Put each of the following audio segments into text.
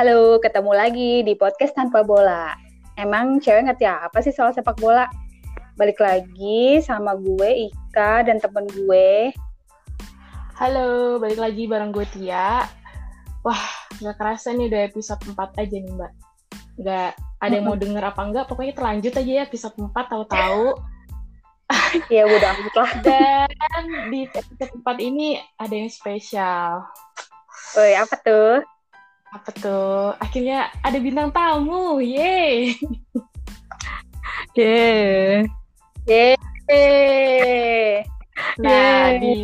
Halo, ketemu lagi di podcast tanpa bola. Emang cewek ngerti apa sih soal sepak bola? Balik lagi sama gue Ika dan temen gue. Halo, balik lagi bareng gue Tia. Wah, nggak kerasa nih udah episode 4 aja nih Mbak. Nggak ada yang mau denger apa enggak, pokoknya terlanjut aja ya episode 4 tahu-tahu. ya udah lah. Dan di episode 4 ini ada yang spesial. Woi, apa tuh? Apa tuh? Akhirnya ada bintang tamu, yeay! Yeay. Yeay. Nah, Yeay. di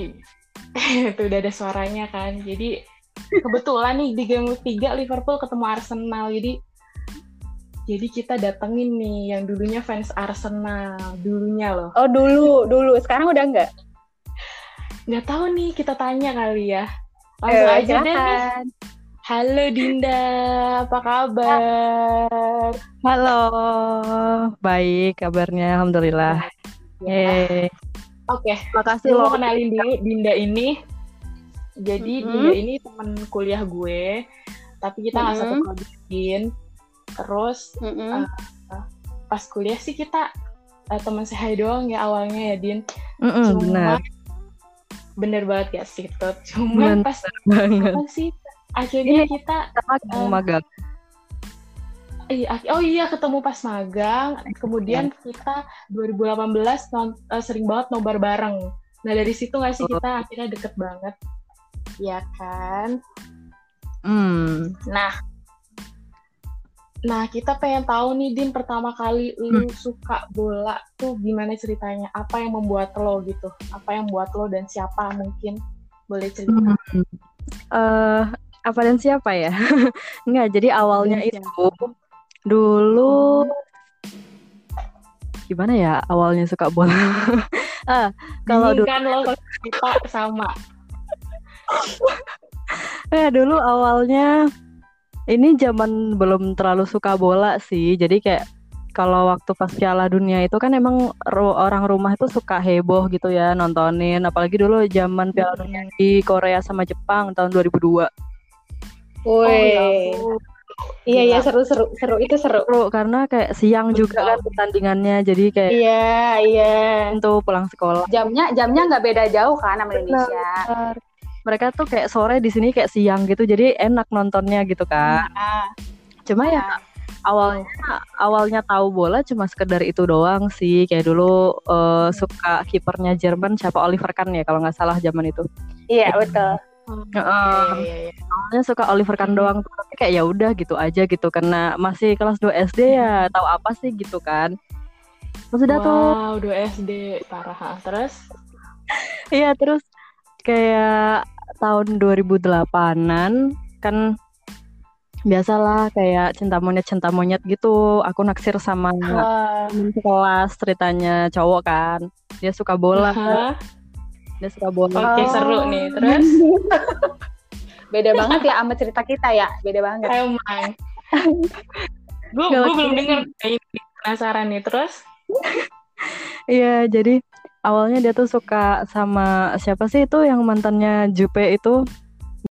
itu udah ada suaranya kan. Jadi kebetulan nih di game week 3 Liverpool ketemu Arsenal. Jadi jadi kita datengin nih yang dulunya fans Arsenal, dulunya loh. Oh dulu, dulu. Sekarang udah enggak? Nggak tahu nih, kita tanya kali ya. Langsung Eh, aja deh nih. Halo Dinda, apa kabar? Halo. Baik kabarnya alhamdulillah. Ya. Oke, Makasih Gue loh. mau kenalin dulu Dinda ini. Jadi Mhm. Dinda ini teman kuliah gue, tapi kita nggak satu Mhm. kelompok. Terus Mm-mm. pas kuliah sih kita eh, teman sehari doang ya awalnya ya Din. Mm-mm, Cuma benar bener banget ya sih Tot. Cuman Bener pas banget. apa sih akhirnya Ini- kita Sama Eh, magang. iya, oh iya ketemu pas magang. Kemudian kita 2018 non- eh, sering banget nobar bareng. Nah dari situ nggak sih Oh. kita akhirnya deket banget, ya kan? Hmm. Nah, nah kita pengen tahu nih Din pertama kali lu suka bola tuh gimana ceritanya? Apa yang membuat lo gitu? Apa yang membuat lo dan siapa mungkin boleh cerita? Hmm. Eh, apa dan siapa ya? Enggak, jadi awalnya Dan itu dulu gimana ya awalnya suka bola? ah, kalau dulu kan lo kita sama. eh dulu awalnya ini zaman belum terlalu suka bola sih. Jadi kayak kalau waktu pas Piala Dunia itu kan emang ru- orang rumah itu suka heboh gitu ya nontonin. Apalagi dulu zaman Piala Dunia di Korea sama Jepang tahun 2002. Oh, Woi. ya. Iya, iya Gila. seru seru seru itu seru. Seru karena kayak siang juga kan pertandingannya. Jadi kayak Iya, iya. tuh pulang sekolah. Jamnya jamnya nggak beda jauh kan sama Indonesia. Mereka tuh kayak sore di sini kayak siang gitu. Jadi enak nontonnya gitu kan. Nah, Cuma ya awalnya awalnya tahu bola cuma sekedar itu doang sih kayak dulu eh, suka kipernya Jerman siapa Oliver Kahn ya kalau nggak salah zaman itu iya betul. Iya, iya, iya. awalnya suka Oliver Kahn doang tapi kayak ya udah gitu aja gitu karena masih kelas 2 SD ya tahu apa sih gitu kan terus udah tuh Wow, 2 SD parah. ha. Terus iya terus kayak tahun 2008an kan biasalah kayak cinta monyet cinta monyet gitu aku naksir sama temen sekelas ceritanya cowok kan dia suka bola Hah? Dia suka bola. Oke, seru nih. Terus? Beda banget ya sama cerita kita ya, beda banget. emang. Gue gue belum denger ini penasaran nih. Terus? Iya jadi awalnya dia tuh suka sama siapa sih itu yang mantannya Jupe itu?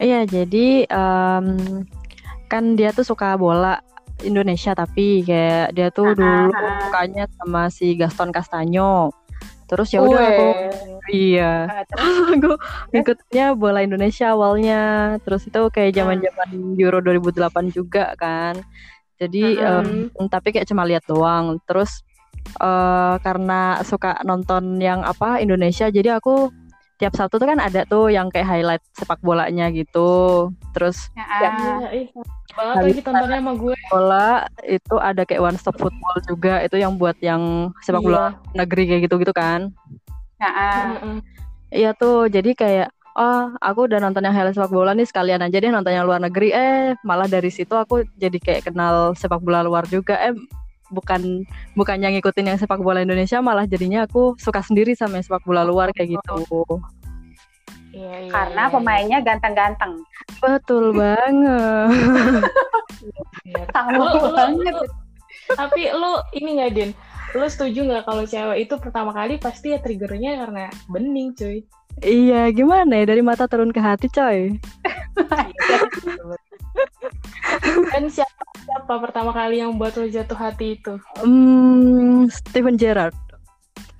Iya jadi em, kan dia tuh suka bola Indonesia tapi kayak dia tuh dulu sukanya sama si Gaston Castanyo terus ya udah aku iya. Ah, aku ikutnya bola Indonesia awalnya. Terus itu kayak zaman zaman Euro 2008 juga kan. Jadi Mhm. em, tapi kayak cuma lihat doang. Terus eh, karena suka nonton yang apa Indonesia jadi aku tiap Sabtu tuh kan ada tuh yang kayak highlight sepak bolanya gitu. Terus ya, ya, ah, banget lagi tontonnya sama gue. bola itu ada kayak one stop football juga. Itu yang buat yang sepak bola negeri kayak gitu gitu kan ya, ah. Mm-mm. Iya tuh, jadi kayak oh aku udah nonton yang highlight sepak bola nih sekalian aja deh nonton yang luar negeri. Eh malah dari situ aku jadi kayak kenal sepak bola luar juga. Eh bukan bukannya ngikutin yang sepak bola Indonesia, malah jadinya aku suka sendiri sama yang sepak bola luar kayak gitu. Iya, iya, Karena iya, pemainnya ganteng-ganteng. Betul banget. iya. Lu- banget. Tapi lu ini nggak Din? Lu setuju nggak kalau cewek itu pertama kali pasti ya triggernya karena bening cuy? iya, gimana ya dari mata turun ke hati, coy. Dan siapa siapa pertama kali yang buat lo jatuh hati itu? Hmm, Steven Gerrard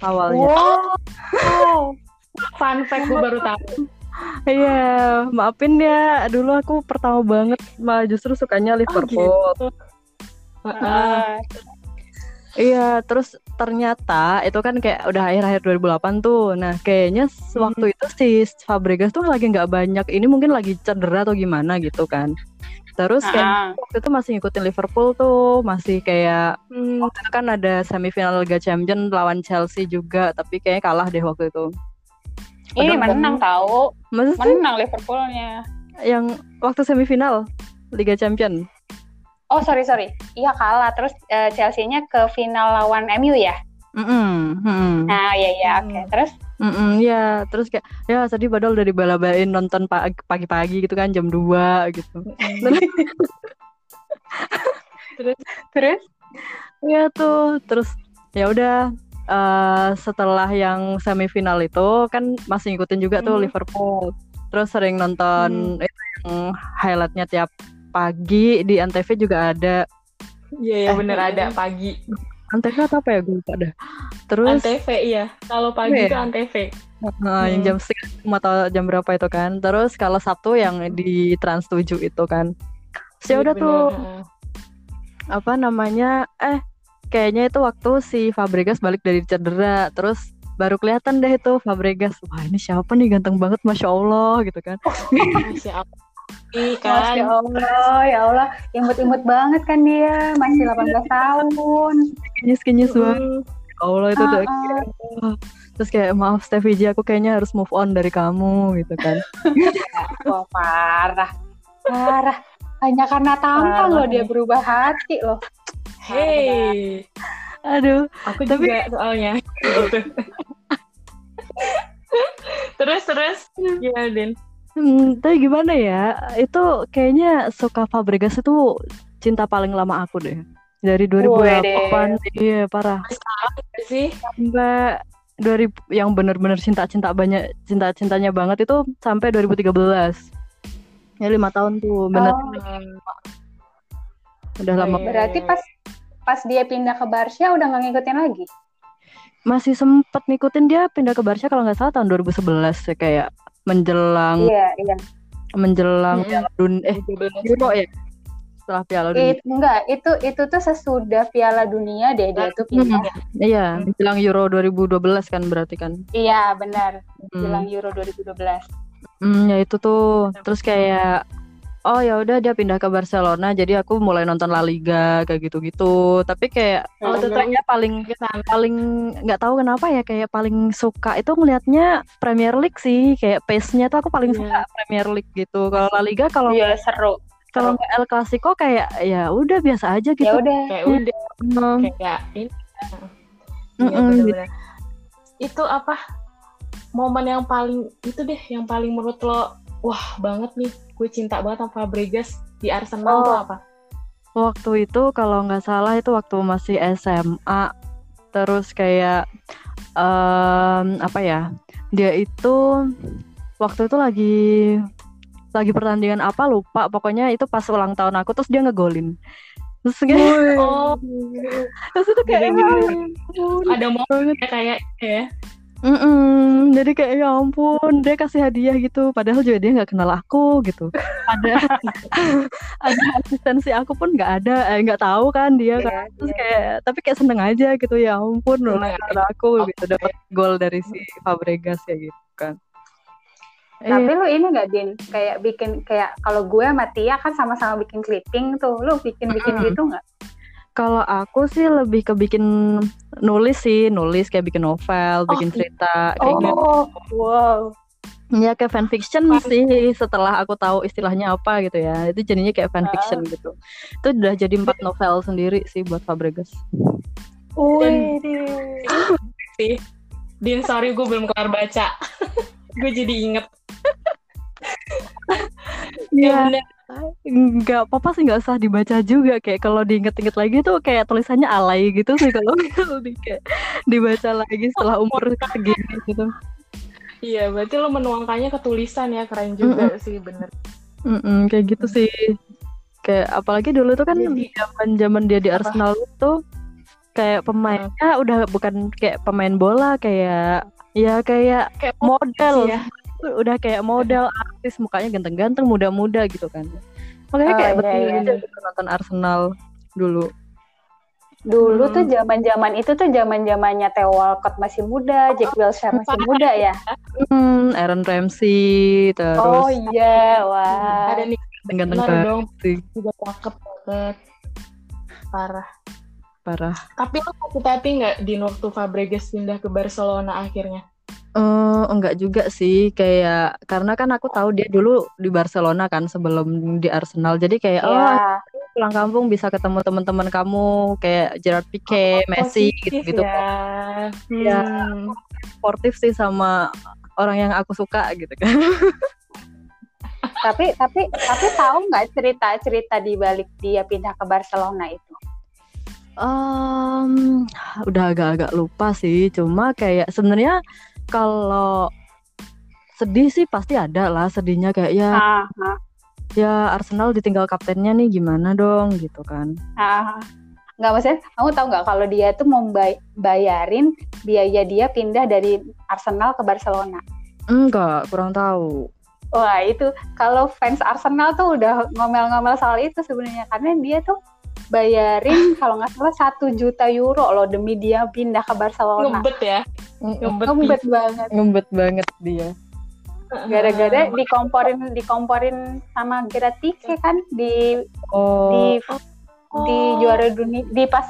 awalnya. Wow. Fun fact gue baru tahu. Iya, maafin ya. Dulu aku pertama banget malah justru sukanya Liverpool. gitu. Heeh. Ah, Iya, terus ternyata itu kan kayak udah akhir-akhir 2008 tuh. Nah, kayaknya s- Hmm. waktu itu si Fabregas tuh lagi nggak banyak. Ini mungkin lagi cedera atau gimana gitu kan. Terus kayak ah. waktu itu masih ngikutin Liverpool tuh, masih kayak Hmm. waktu itu kan ada semifinal Liga Champions lawan Chelsea juga, tapi kayaknya kalah deh waktu itu. Ini menang tahu, menang Liverpoolnya. yang waktu semifinal Liga Champions? Oh sorry sorry, iya kalah. Terus eh, Chelsea-nya ke final lawan MU ya? Mm-mm, mm-mm. Nah iya iya oke. Hmm. Terus Mm-mm, ya, terus kayak ya tadi padahal udah dibala-balain nonton pa- pagi-pagi gitu kan jam 2 gitu. terus Iya tuh, terus ya udah eh, setelah yang semifinal itu kan masih ngikutin juga tuh. Liverpool. Terus sering nonton itu yang highlightnya tiap pagi di Antv juga ada. Iya, ya, Eh, bener ada pagi. Antv atau apa ya gue lupa dah. Terus Antv iya. Kalau pagi Iya. itu Antv. Nah, yang Hmm. jam setengah atau jam berapa itu kan. Terus kalau Sabtu yang di Trans 7 itu kan. Terus ya Iya, udah tuh apa namanya? Eh, kayaknya itu waktu si Fabregas balik dari cedera. Terus baru kelihatan deh itu Fabregas. Wah, ini siapa nih ganteng banget Masya Allah gitu kan. Masya Allah. Ih, kan. Masya Allah, ya Allah, imut-imut banget kan dia, masih 18 tahun. Kinyis-kinyis banget. Hmm. Ya Allah itu udah Ah, ah. kayak, wah. Terus kayak maaf Stevie J, aku kayaknya harus move on dari kamu gitu kan. Wah parah, parah. Hanya karena tampang Parah. loh dia berubah hati loh. Hey, Aduh, aku Tapi- juga soalnya. Terus terus gimana Din? Hmm, tapi gimana ya? Itu kayaknya suka Fabregas itu cinta paling lama aku deh. Dari 2008, iya parah. sih Sampai 2000 yang bener-bener cinta-cinta banyak cinta-cintanya banget itu sampai 2013. Ya lima tahun tuh, bener Oh, udah lama. berarti pas pas dia pindah ke Barca udah nggak ngikutin lagi. Masih sempet ngikutin dia pindah ke Barca kalau nggak salah tahun 2011 ya kayak menjelang Iya, iya. menjelang Mm-mm. Piala Dunia eh Euro ya. Setelah Piala Dunia. It- enggak, itu itu tuh sesudah Piala Dunia deh dia tuh pindah. Iya, menjelang Euro 2012 kan berarti kan. Iya, benar. Hmm. Jelang Euro 2012. Hmm, ya itu tuh. Terus kayak oh ya udah dia pindah ke Barcelona jadi aku mulai nonton La Liga kayak gitu-gitu. Tapi kayak Oh, sebenarnya paling paling nggak tahu kenapa ya kayak paling suka itu ngelihatnya Premier League sih. Kayak pace-nya tuh aku paling Iya. suka Premier League gitu. Kalau La Liga kalau Iya, seru. kalau nggak El Clasico kayak ya udah biasa aja Ya gitu. udah. kayak udah Hmm, kayak ini Mm-mm, Iya, bener-bener. itu apa momen yang paling itu deh yang paling menurut lo wah banget nih. Gue cinta banget sama Fabregas di Arsenal Oh. tuh apa? Waktu itu kalau nggak salah itu waktu masih SMA terus kayak em, apa ya? Dia itu waktu itu lagi lagi pertandingan apa lupa. Pokoknya itu pas ulang tahun aku terus dia ngegolin. Terus kayak oh. Terus itu kayak Gini-gini. ya ampun. ada momen kayak ya Mm-mm. jadi kayak ya ampun dia kasih hadiah gitu padahal juga dia nggak kenal aku gitu ada ada asistensi aku pun nggak ada eh, nggak tahu kan dia kan Iya, terus iya. kayak tapi kayak seneng aja gitu ya ampun Seneng ulang aja. tahun aku Oke. gitu dapat gol dari si Fabregas ya gitu kan Tapi Eh, lu ini nggak Din? Kayak bikin kayak kalau gue sama Tia kan sama-sama bikin clipping tuh. Lu bikin-bikin Mm-mm. gitu nggak? Kalau aku sih lebih ke bikin nulis sih nulis kayak bikin novel bikin iya. cerita kayak gitu. Oh, wow. ya kayak fanfiction sih setelah aku tahu istilahnya apa gitu ya. Itu jadinya kayak fanfiction gitu. Itu udah jadi empat novel sendiri sih buat Fabregas. Wih, sih Din sorry gue belum kelar baca. Gue jadi inget. Iya, bener. Nggak apa-apa sih nggak usah dibaca juga kayak kalau diinget-inget lagi tuh kayak tulisannya alay gitu sih kalau di kayak dibaca lagi setelah umur segini gitu. iya berarti lo menuangkannya ke tulisan ya keren juga sih bener Mm-mm, kayak gitu sih. Kayak apalagi dulu tuh kan Jadi- zaman-zaman dia di Apa? Arsenal itu kayak pemainnya udah bukan kayak pemain bola kayak ya kayak kayak model ya. Udah kayak model artis mukanya ganteng-ganteng muda-muda gitu kan makanya Oh, kayak iya, betul iya. aja gitu nonton Arsenal dulu Dulu Hmm. tuh zaman-zaman itu tuh zaman-zamannya Theo Walcott masih muda, Jack Wilshere masih muda ya. hmm, Aaron Ramsey terus Oh iya, wah. ada nih ganteng bener banget dong sih juga cakep banget parah parah tapi lo sakit hati nggak di waktu Fabregas pindah ke Barcelona akhirnya Eh, enggak juga sih kayak karena kan aku tahu dia dulu di Barcelona kan sebelum di Arsenal jadi kayak oh Iya. pulang kampung bisa ketemu teman-teman kamu kayak Gerard Pique, Messi Positif gitu-gitu ya. Ya. Hmm. sportif sih sama orang yang aku suka gitu kan Tapi tapi tapi tahu nggak cerita-cerita di balik dia pindah ke Barcelona itu? Em, udah agak-agak lupa sih cuma kayak sebenarnya kalau sedih sih pasti ada lah sedihnya kayak ya Ah, ah, ya Arsenal ditinggal kaptennya nih gimana dong gitu kan ah. Nggak maksudnya, kamu tahu nggak kalau dia tuh mau bay- bayarin biaya dia pindah dari Arsenal ke Barcelona? enggak kurang tahu Wah itu kalau fans Arsenal tuh udah ngomel-ngomel soal itu sebenarnya karena dia tuh bayarin kalau nggak salah satu juta euro loh demi dia pindah ke Barcelona. ngebet ya ngebet, Ngebet banget. ngebet banget dia Gara-gara dikomporin dikomporin sama Pique kan di oh di di juara dunia di pas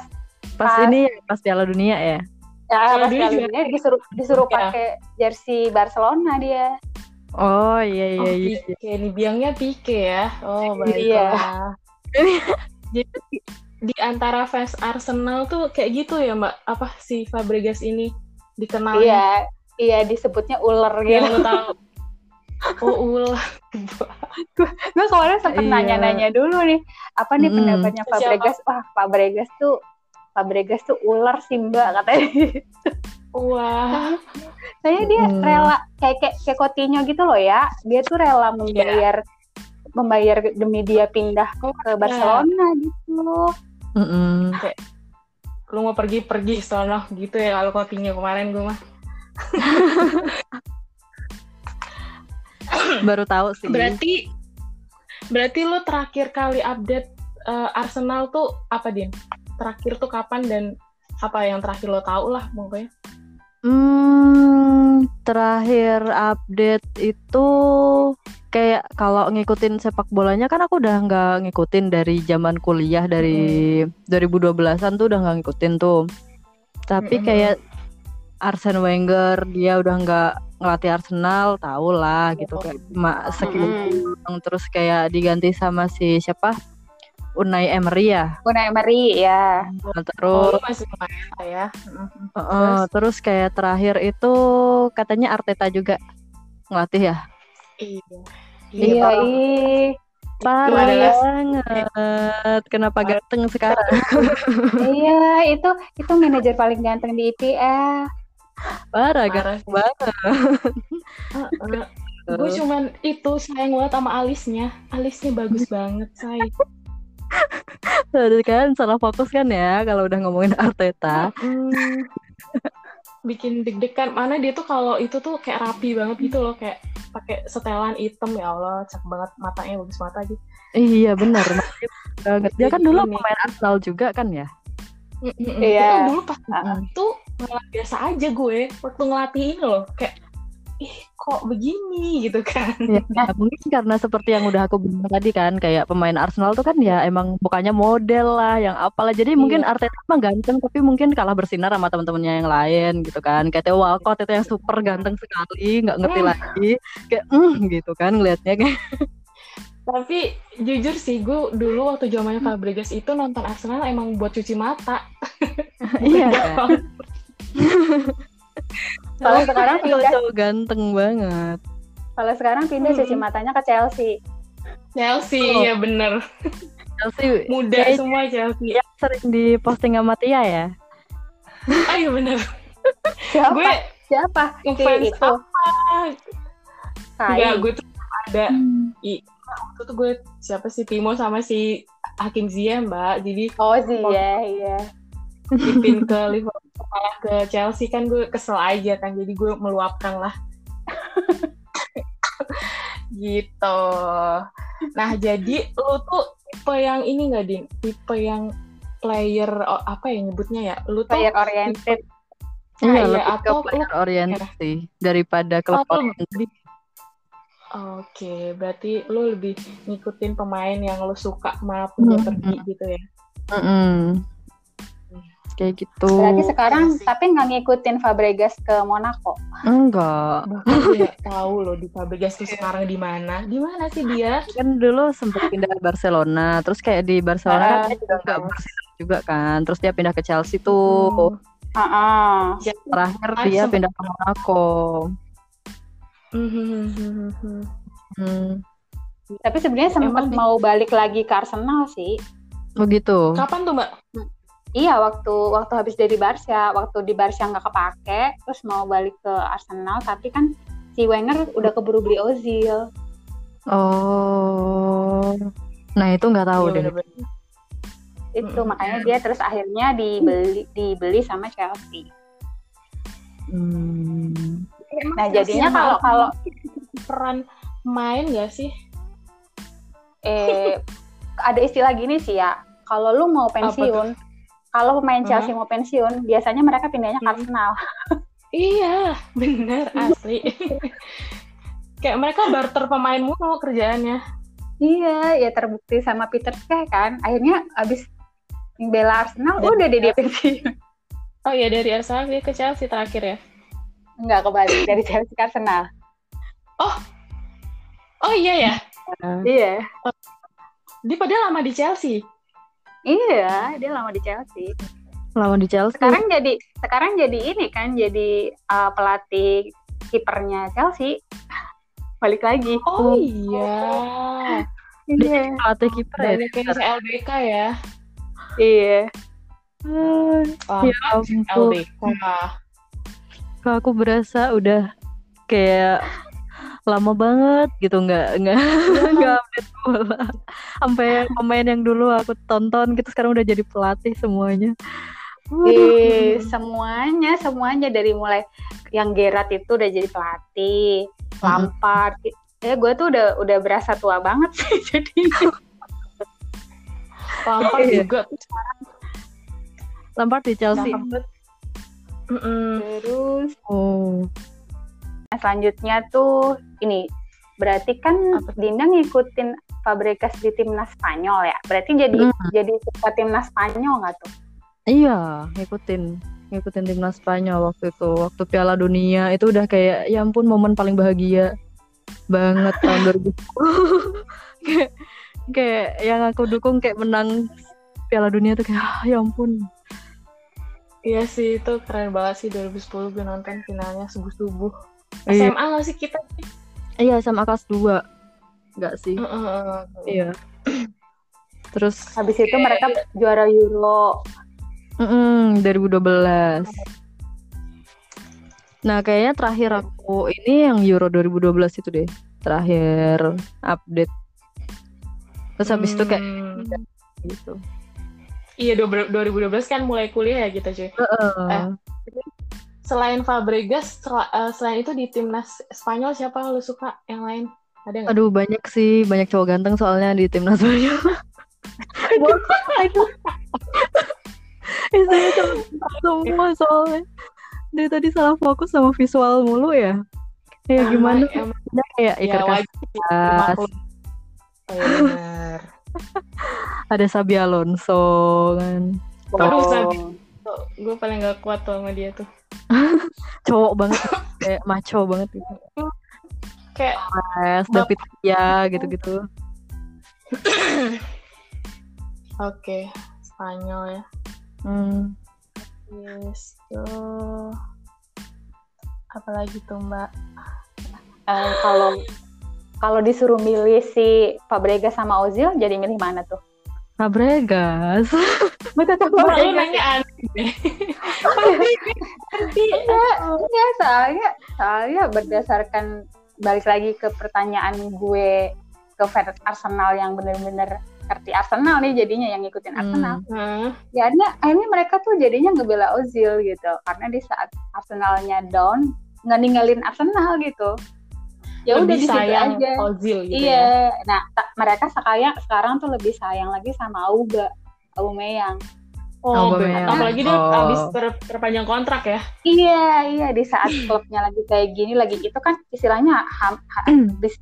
pas, pas- ini ya, pas Piala Dunia ya ya pas dunia Piala dunia disuruh disuruh Ya. pakai jersey Barcelona dia. oh iya Oh, iya iya Pique, di biangnya Pique ya. Oh, baiklah. Iya. Jadi di antara fans Arsenal tuh kayak gitu ya, Mbak. Apa si Fabregas ini dikenal Iya, iya disebutnya ular gitu. yang tahu. Oh, ulah. Gue kemarin sempet Iya. nanya-nanya dulu nih, apa nih Mm-mm. pendapatnya Siapa? Fabregas? Wah, Fabregas tuh Fabregas tuh ular sih mbak katanya. Wah. Kayaknya dia Mm. rela kayak kayak kayak Coutinho gitu loh ya. Dia tuh rela membayar membayar demi dia pindah ke Barcelona gitu. Mm-mm. Lu mau pergi-pergi sono gitu ya kalau Coutinho kemarin gue mah. baru tahu sih Berarti berarti lu terakhir kali update eh, Arsenal tuh apa, Din? Terakhir tuh kapan dan apa yang terakhir lo tahu lah pokoknya. Hmm, terakhir update itu kayak kalau ngikutin sepak bolanya kan aku udah nggak ngikutin dari zaman kuliah dari 2012-an tuh udah nggak ngikutin tuh. Tapi Mm-mm. kayak Arsene Wenger dia udah nggak ngelatih Arsenal, tau lah gitu Oh. kayak cuma sekilas Mm-mm. terus kayak diganti sama si siapa? Unai Emery ya. Unai Emery ya. Oh, Terus lu masih lumayan lah ya. Mm-mm. Heeh, terus kayak terakhir itu katanya Arteta juga ngelatih ya. Iya. Iya, parah. ih. Parah banget. Kenapa ganteng sekarang? iya, itu itu manajer paling ganteng di IPL. Parah, Parah ganteng sih. banget. Gue cuman itu sayang banget sama alisnya. Alisnya bagus banget, say. Tadi kan salah fokus kan ya kalau udah ngomongin Arteta. Mm. Bikin deg-degan. Mana dia tuh kalau itu tuh kayak rapi banget gitu loh, kayak pakai setelan hitam ya Allah, cakep banget matanya bagus mata gitu. Iya benar, banget. Dia kan dulu pemain Arsenal juga kan ya. Iya. Itu dulu pas itu malah biasa aja gue waktu ngelatih ini loh, kayak ih kok begini gitu kan. Ya, mungkin karena seperti yang udah aku bilang tadi kan, kayak pemain Arsenal tuh kan ya emang bukannya model lah, yang apalah. Jadi mungkin Iya. Arteta mah ganteng, tapi mungkin kalah bersinar sama teman-temannya yang lain gitu kan. Kayak Theo Walcott itu yang super ganteng sekali, nggak ngerti Hmm. lagi. Kayak mm, gitu kan ngelihatnya kayak. Tapi jujur sih gue dulu waktu zamannya Fabregas itu nonton Arsenal emang buat cuci mata. Iya. Kalau sekarang pindah, cowok ganteng banget. kalau sekarang pindah Hmm. cuci matanya ke Chelsea. Chelsea Oh. ya bener. Chelsea Muda Kayaknya- semua Chelsea. yang sering di posting sama Tia ya. Ah iya bener. Siapa? gue Siapa? Si ngefans itu. apa? Enggak, gue tuh ada i waktu itu gue siapa sih Timo sama si Hakim Ziyech mbak jadi Oh ya, iya. titipin ke Liverpool malah ke Chelsea kan gue kesel aja kan jadi gue meluapkan lah gitu nah jadi lu tuh tipe yang ini nggak din tipe yang player oh, apa ya nyebutnya ya lu tuh Player oriented. Nah, Iya, iya, lebih ke atau player lu- oriented sih daripada klub atau oriented. lebih- Oke, berarti lu lebih ngikutin pemain yang lu suka maupun dia Hmm. pergi gitu ya. Mm-mm. Kayak gitu. Berarti sekarang tapi nggak ngikutin Fabregas ke Monaco. Enggak. Bahkan nggak tahu loh di Fabregas tuh sekarang di mana. Di mana sih dia? Kan dulu sempat pindah ke Barcelona, terus kayak di Barcelona kan Ah, dia juga nggak bersinar juga kan. Terus dia pindah ke Chelsea tuh. Heeh. Terakhir Ah, dia pindah ke Monaco. Hmm. Hmm. Tapi sebenarnya sempat mau balik lagi ke Arsenal sih. Begitu. Kapan tuh mbak? Iya, waktu waktu habis dari Barca, waktu di Barca nggak kepake, terus mau balik ke Arsenal, tapi kan si Wenger udah keburu beli Ozil. Oh. Nah, itu nggak tahu Iya, deh. Itu Mm-mm. makanya dia terus akhirnya dibeli dibeli sama Chelsea. Hmm. Nah, jadinya kalau kalau peran main gak sih? eh ada istilah gini sih ya, kalau lu mau pensiun, kalau pemain. Chelsea mau pensiun, biasanya mereka pindahnya ke. Arsenal. Iya, bener asli. Kayak mereka barter pemain mulu kerjaannya. Iya, ya terbukti sama Peter Cech kan. Akhirnya abis bela Arsenal, Dan- udah deh dia pensiun. Oh iya dari Arsenal dia ke Chelsea terakhir ya. Enggak kebalik dari Chelsea ke Arsenal. Oh iya ya. Iya. Dia padahal lama di Chelsea. Iya, dia lama di Chelsea. Lama di Chelsea. Sekarang jadi sekarang jadi ini kan jadi uh, pelatih kipernya Chelsea. Balik lagi. Oh iya. Iya. pelatih kiper ya. Yang LBK ya. Iya. Lama Ya ampun. LBK. Kok aku berasa udah kayak lama banget gitu nggak nggak nggak update bola sampai pemain yang dulu aku tonton gitu sekarang udah jadi pelatih semuanya Eh, semuanya semuanya dari mulai yang Gerard itu udah jadi pelatih, Lampard. Ya gue tuh udah udah berasa tua banget sih jadi. Lampard Iya. juga tuh Lampard di Chelsea Lampard. Mm-mm. Terus oh nah, selanjutnya tuh ini berarti kan? Dinda ngikutin Fabregas di timnas Spanyol ya. Berarti jadi Hmm. jadi suka timnas Spanyol nggak tuh? iya ngikutin ngikutin timnas Spanyol waktu itu waktu Piala Dunia itu udah kayak ya ampun momen paling bahagia banget tahun 2010 kayak kayak yang aku dukung kayak menang Piala Dunia tuh kayak ah, ya ampun Iya sih itu keren banget sih 2010 gue nonton finalnya subuh-subuh. Iya. SMA gak sih kita? Iya sama kelas 2 Enggak sih Heeh. Iya Terus Habis itu mereka juara Euro. mm, 2012 Nah kayaknya terakhir aku Ini yang Euro 2012 itu deh Terakhir update Terus habis itu kayak Hmm. gitu Iya 2012 kan mulai kuliah ya kita cuy. Heeh. Selain Fabregas, sel- eh, selain itu di timnas Spanyol siapa lu suka yang lain? Ada nggak? Aduh banyak sih Banyak cowok ganteng soalnya di timnas Spanyol Isinya cowok semua soalnya Dari tadi salah fokus sama visual mulu ya Ya gimana Emang, Ada kayak ya. Oh, benar. ada Sabi Alonso kan Aduh, Oh. Sabi. Gue paling gak kuat tuh sama dia tuh. cowok banget kayak maco banget gitu Kayak Yes, David ya gitu-gitu oke Spanyol ya. hmm. Yes tuh. Apalagi tuh Mbak? Eh, kalau kalau disuruh milih si Fabregas sama Ozil, jadi milih mana tuh? Fabregas Betul tuh Mbak, lu nanya aneh deh. Iya, iya, soalnya soalnya berdasarkan balik lagi ke pertanyaan gue ke fans Arsenal yang bener-bener ngerti Arsenal nih jadinya yang ngikutin Arsenal. Hmm. Ya akhirnya, akhirnya mereka tuh jadinya ngebela Ozil gitu karena di saat Arsenalnya down nggak ninggalin Arsenal gitu. Ya udah Lebih di situ sayang aja. Ozil gitu ya. iya. Nah, ta- mereka sekarang sekarang tuh lebih sayang lagi sama Auba, Aubameyang. Oh, Aubameyang. apalagi dia Oh. habis ter- terpanjang kontrak ya. Iya, iya di saat klubnya lagi kayak gini lagi itu kan istilahnya ham, ha- habis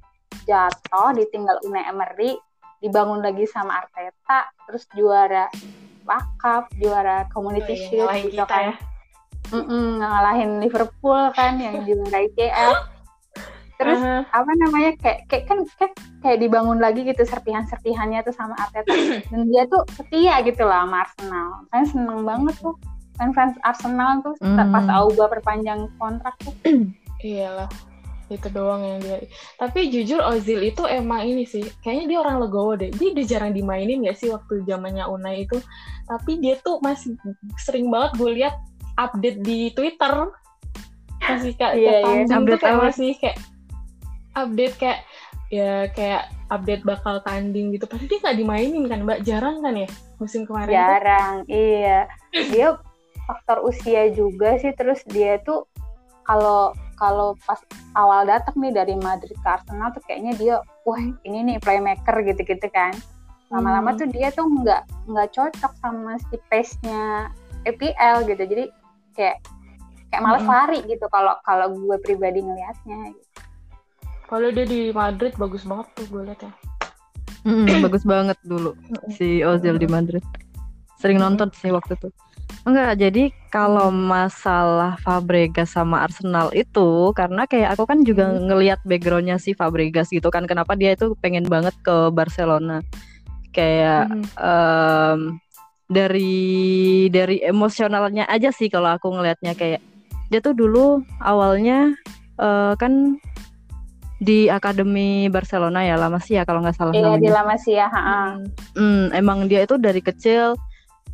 jatuh ditinggal Unai Emery dibangun lagi sama Arteta terus juara FA Cup, juara Community Oh, iya, Shield ngalahin gitu kita kan. ya. Mm-mm, ngalahin Liverpool kan yang juara IPL. Terus Aha. apa namanya kayak kayak kan kayak, kayak dibangun lagi gitu serpihan-serpihannya tuh sama Arteta dan dia tuh setia gitu lah sama Arsenal. Saya seneng banget tuh fans Arsenal tuh Hmm. pas Auba perpanjang kontrak tuh. Iyalah. Itu doang yang dia. Tapi jujur Ozil itu emang ini sih. Kayaknya dia orang legowo deh. Dia udah jarang dimainin ya sih waktu zamannya Unai itu. Tapi dia tuh masih sering banget gue lihat update di Twitter. Masih kayak iya. tanding tuh Update kayak masih kayak update kayak ya kayak update bakal tanding gitu. Padahal dia nggak dimainin kan, Mbak. Jarang kan ya musim kemarin. tuh? Jarang, iya. Dia faktor usia juga sih terus dia tuh kalau kalau pas awal datang nih dari Madrid ke Arsenal tuh kayaknya dia wah ini nih playmaker gitu-gitu kan. Lama-lama Hmm. tuh dia tuh nggak nggak cocok sama si pace-nya EPL gitu. Jadi kayak kayak males Mm-mm. lari gitu kalau kalau gue pribadi ngelihatnya. gitu. Kalau dia di Madrid bagus banget tuh gue lihat ya. Mm, bagus banget dulu si Ozil di Madrid. Sering nonton sih waktu itu. Enggak, jadi kalau masalah Fabregas sama Arsenal itu karena kayak aku kan juga Hmm. ngelihat backgroundnya si Fabregas gitu kan kenapa dia itu pengen banget ke Barcelona. Kayak Mhm. em, dari dari emosionalnya aja sih kalau aku ngelihatnya kayak dia tuh dulu awalnya eh, kan di akademi Barcelona ya lama sih ya kalau nggak salah Iya di namanya. La Masia, ha-ha. Hmm. Hmm, emang dia itu dari kecil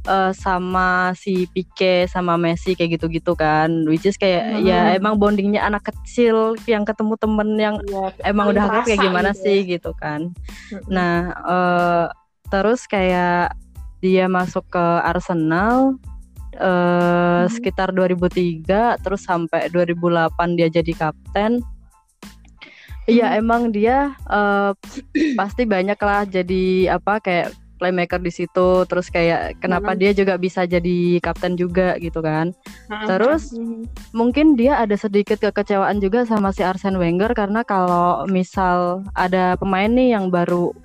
eh, sama si Pique sama Messi kayak gitu-gitu kan, which is kayak Hmm. ya emang bondingnya anak kecil yang ketemu temen yang Iya, emang udah akrab kayak gimana gitu sih ya. gitu kan. Mm-mm. Nah, eh, terus kayak dia masuk ke Arsenal eh Mhm. sekitar 2003 terus sampai 2008 dia jadi kapten. Iya, Mhm. emang dia eh, pasti banyak lah jadi apa kayak playmaker di situ terus kayak kenapa Mhm. dia juga bisa jadi kapten juga gitu kan. Ha-ha. Terus Mhm. mungkin dia ada sedikit kekecewaan juga sama si Arsene Wenger karena kalau misal ada pemain nih yang baru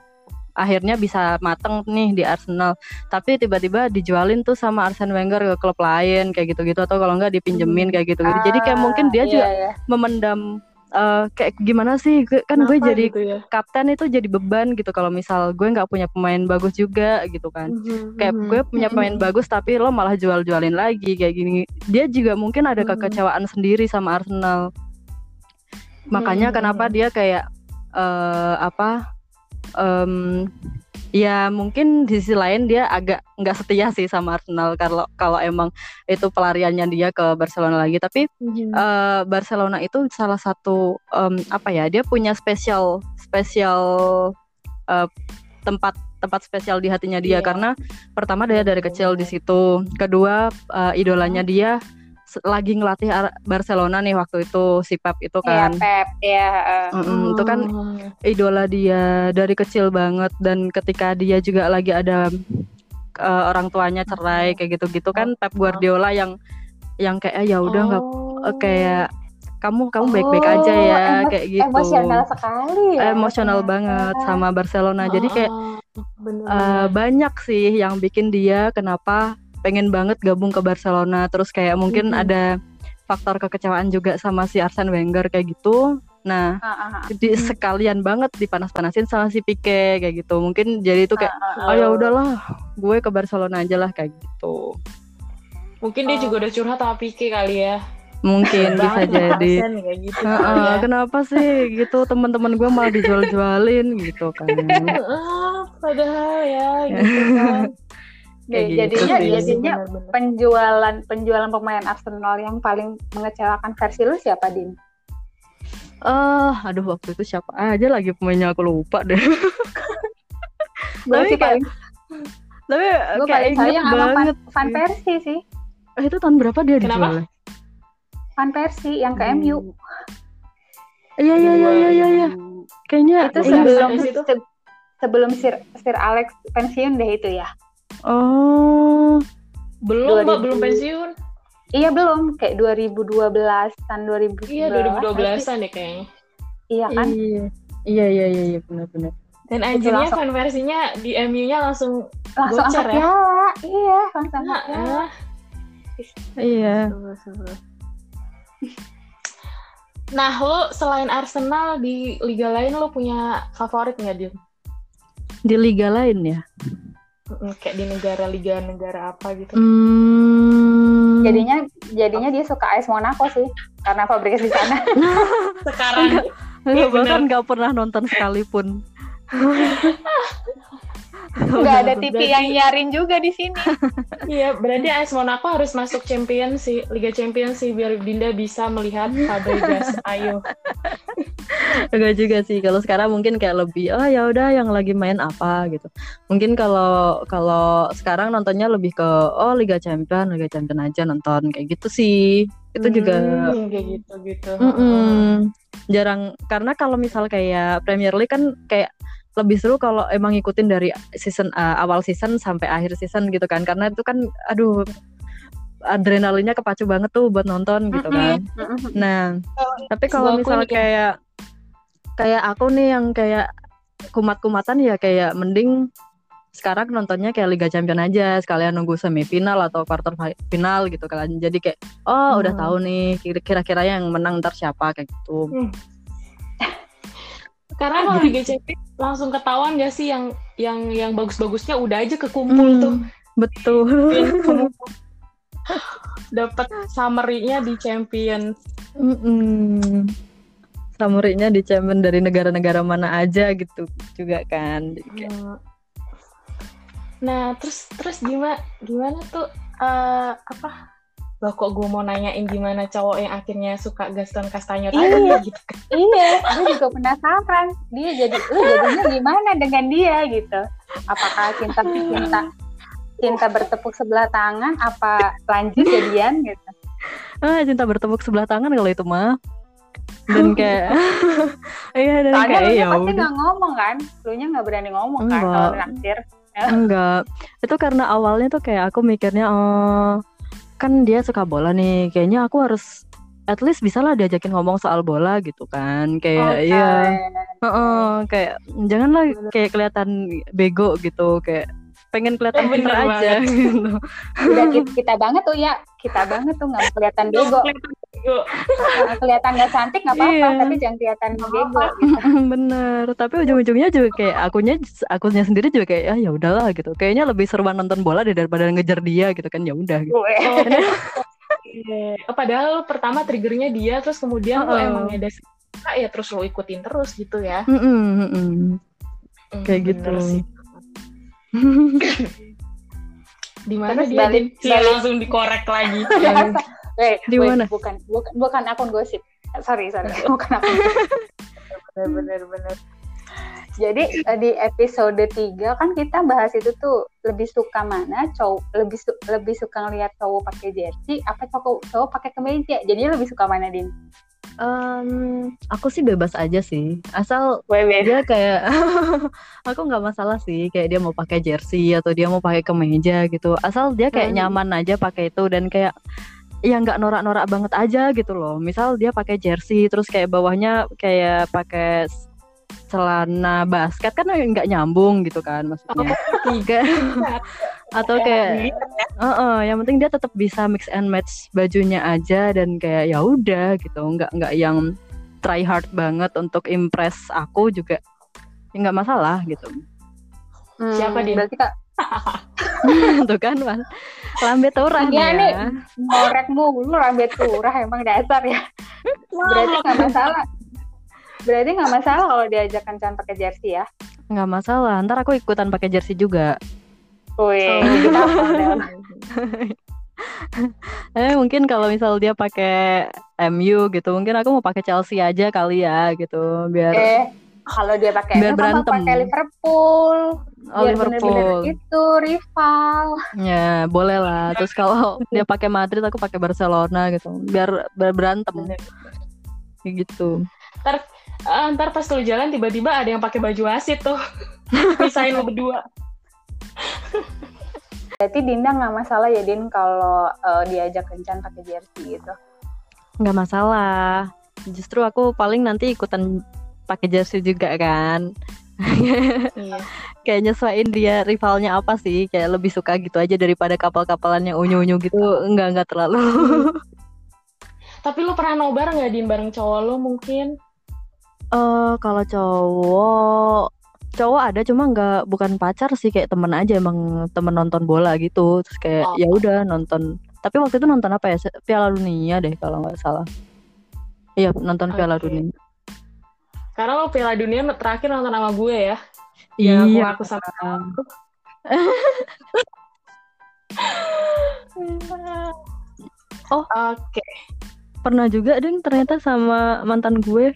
akhirnya bisa mateng nih di Arsenal tapi tiba-tiba dijualin tuh sama Arsene Wenger ke klub lain kayak gitu-gitu atau kalau nggak dipinjemin Hmm. kayak gitu-gitu jadi kayak mungkin dia Ah, juga iya, iya. memendam eh, kayak gimana sih Gue- kan gue Kenapa jadi gitu ya? kapten itu jadi beban gitu kalau misal gue nggak punya pemain bagus juga gitu kan Mhm, kayak mhm. gue punya pemain bagus tapi lo malah jual-jualin lagi kayak gini dia juga mungkin ada Mhm. kekecewaan sendiri sama Arsenal makanya Mhm. kenapa dia kayak eh, apa em, ya mungkin di sisi lain dia agak nggak setia sih sama Arsenal kalau kalau emang itu pelariannya dia ke Barcelona lagi tapi Mhm. eh, Barcelona itu salah satu em, apa ya dia punya spesial spesial eh, tempat tempat spesial di hatinya dia Iya. karena pertama dia dari kecil di situ kedua eh, idolanya dia se- lagi ngelatih Ar- Barcelona nih waktu itu si Pep itu Iya, kan Pep, ya. eh. Mm-mm, itu kan idola dia dari kecil banget dan ketika dia juga lagi ada eh, orang tuanya cerai kayak gitu-gitu kan Pep Guardiola yang yang kayak "Eh, ya udah nggak Oh. eh, kayak kamu kamu baik-baik aja Oh, ya emo- kayak gitu Emosional sekali ya. emosional ternyata. banget sama Barcelona jadi kayak Ah, bener, bener. banyak sih yang bikin dia kenapa pengen banget gabung ke Barcelona terus kayak mungkin ada faktor kekecewaan juga sama si Arsene Wenger kayak gitu nah Ah, ah, ah. di sekalian banget dipanas-panasin sama si Pique kayak gitu mungkin jadi itu kayak Ah, ah, oh ya udahlah gue ke Barcelona aja lah kayak gitu Mungkin dia juga udah curhat sama Pique kali ya. mungkin bisa jadi gitu. Heeh, kali ya. kenapa sih gitu teman-teman gue malah dijual-jualin gitu kan Heeh, padahal ya gitu kan. Kayak Jadi- gitu jadinya sih. jadinya Bener-bener. penjualan penjualan pemain Arsenal yang paling mengecewakan versi lu siapa Din? Eh, aduh waktu itu siapa aja lagi pemainnya aku lupa deh. gue Tapi sih kayak- paling Tapi gue kayak paling sayang sama Van, banget. Van sih. Persie sih Eh, itu tahun berapa dia Kenapa? dijual? Van Persie yang ke MU Iya iya iya iya iya. iya. Kayaknya itu Iya, sebelum se- sebelum Sir Sir Alex pensiun deh itu ya Oh, Belum, Mbak, 2000. belum pensiun. iya belum kayak 2012 an 2012 Iya, 2012-an deh kayaknya. iya kan iya. Iya iya iya iya benar-benar. Dan anjingnya langsung- fan versinya di MU-nya langsung langsung Bocor angkat ya? piala iya langsung nah, piala ah. Iya. Nah, lo selain Arsenal di liga lain lo punya favorit nggak, Dim? Di liga lain ya. Kayak di negara-liga negara apa gitu? Hmm. jadinya jadinya dia suka AS Monaco sih karena Fabregas di sana Sekarang Nggak, Iya, bahkan bener. nggak pernah nonton sekalipun. nggak ada TV yang nyarin juga di sini iya, berarti AS Monaco harus masuk Champions sih, Liga Champions sih biar Dinda bisa melihat Fabregas. Ayo. Enggak juga sih. Kalau sekarang mungkin kayak lebih oh ya udah yang lagi main apa gitu. Mungkin kalau kalau sekarang nontonnya lebih ke oh Liga Champion, Liga Champion aja nonton kayak gitu sih. Itu juga Hmm, kayak gitu gitu. Mm-mm. jarang karena kalau misal kayak Premier League kan kayak lebih seru kalau emang ngikutin dari season uh, awal season sampai akhir season gitu kan karena itu kan aduh adrenalinnya kepacu banget tuh buat nonton gitu kan. Nah, tapi kalau Sebuah misal klinik ya. kayak kayak aku nih yang kayak kumat-kumatan ya kayak mending sekarang nontonnya kayak Liga Champion aja sekalian nunggu semifinal atau quarter fi- final gitu kan. Jadi kayak oh udah Hmm. tahu nih kira- kira-kira yang menang ntar siapa kayak gitu. Karena kalau Liga Champions langsung ketahuan gak sih yang yang yang bagus-bagusnya udah aja kekumpul Hmm, tuh. Betul. Dapat summary-nya di Champions. Mm-mm. Summary-nya di Champion dari negara-negara mana aja gitu juga kan. Hmm. Nah, terus terus gimana gimana tuh eh apa? Loh kok gue mau nanyain gimana cowok yang akhirnya suka Gaston Castagno tadi Iya. gitu. iya gue juga penasaran dia jadi lu jadinya gimana dengan dia gitu apakah cinta cinta cinta bertepuk sebelah tangan apa lanjut jadian gitu ah cinta bertepuk sebelah tangan kalau itu mah. Dan kayak iya dan soalnya kayak lu ya pasti nggak ngomong kan lu nya nggak berani ngomong kan Enggak. kalau naksir Enggak. Itu karena awalnya tuh kayak aku mikirnya oh kan dia suka bola nih. Kayaknya aku harus at least bisa lah diajakin ngomong soal bola gitu kan. Kayak Oke. iya. Heeh, kayak janganlah kayak kelihatan bego gitu kayak pengen kelihatan Bener pinter aja gitu. udah kita, kita banget tuh ya kita banget tuh nggak kelihatan bego kelihatan nggak cantik nggak apa-apa Iya. tapi jangan kelihatan bego gitu. Bener, tapi ujung-ujungnya juga kayak akunya akunya sendiri juga kayak ah, ya udahlah gitu. Kayaknya lebih seruan nonton bola deh daripada ngejar dia gitu kan ya udah gitu. Gue. Oh, iya. Oh, padahal pertama triggernya dia terus kemudian lu Uh-uh. emang ada suka ya terus lu ikutin terus gitu ya. Mm-mm, mm-mm. Hmm, Kayak bener gitu. sih. Di mana dia balik- balik. langsung dikorek lagi. Eh, Di mana? bukan bukan bukan akun gosip. Sorry sorry. Bukan akun gosip. Bener bener bener. Jadi eh, di episode 3 kan kita bahas itu tuh lebih suka mana cowok lebih su- lebih suka ngelihat cowok pakai jersey apa cowok cowok pakai kemeja? Jadi lebih suka mana din Em, aku sih bebas aja sih, asal Wewe dia kayak aku nggak masalah sih kayak dia mau pakai jersey atau dia mau pakai kemeja gitu, asal dia kayak Hmm. nyaman aja pakai itu dan kayak ya nggak norak-norak banget aja gitu loh. Misal dia pakai jersey terus kayak bawahnya kayak pakai celana basket kan nggak nyambung gitu kan maksudnya. Tiga atau kayak Heeh, yang penting dia tetap bisa mix and match bajunya aja dan kayak ya udah gitu, nggak nggak yang try hard banget untuk impress aku juga ya nggak masalah gitu. Siapa dia? Hmm, berarti kak Tuh kan, Mas. Lambe turah Iya, nih nih. ya. ngorek mulu rambut turah emang dasar ya berarti nggak masalah berarti nggak masalah kalau diajak kencan pakai jersey ya Nggak masalah, ntar aku ikutan pakai jersey juga. Wih, Oh. eh mungkin kalau misal dia pakai MU gitu, mungkin aku mau pakai Chelsea aja kali ya gitu, biar Eh, kalau dia pakai Biar MU, kamu berantem. pakai Liverpool. oh, Biar Liverpool. bener-bener itu rival. Ya, boleh lah. Terus kalau dia pakai Madrid, aku pakai Barcelona gitu. Biar biar berantem Bener. kayak gitu. Eh, ntar pas lu jalan tiba-tiba ada yang pakai baju wasit tuh. Pisahin lo berdua. Berarti Dinda nggak masalah ya Din kalau eh, diajak kencan pakai jersey gitu. nggak masalah. Justru aku paling nanti ikutan pakai jersey juga kan. Iya. Kayak nyesuaiin dia rivalnya apa sih? Kayak lebih suka gitu aja daripada kapal-kapalan yang unyu-unyu gitu. Enggak enggak terlalu. Tapi lu pernah nobar nggak Din bareng cowok lu mungkin? Eh kalau cowok cowok ada cuma nggak bukan pacar sih kayak temen aja emang temen nonton bola gitu terus kayak Oh. ya udah nonton tapi waktu itu nonton apa ya Piala Dunia deh kalau nggak salah iya nonton Piala Oke. Dunia Karena lo Piala Dunia terakhir nonton sama gue ya. Yang aku iya ngaku sama Oh. Oke. pernah juga deng ternyata sama mantan gue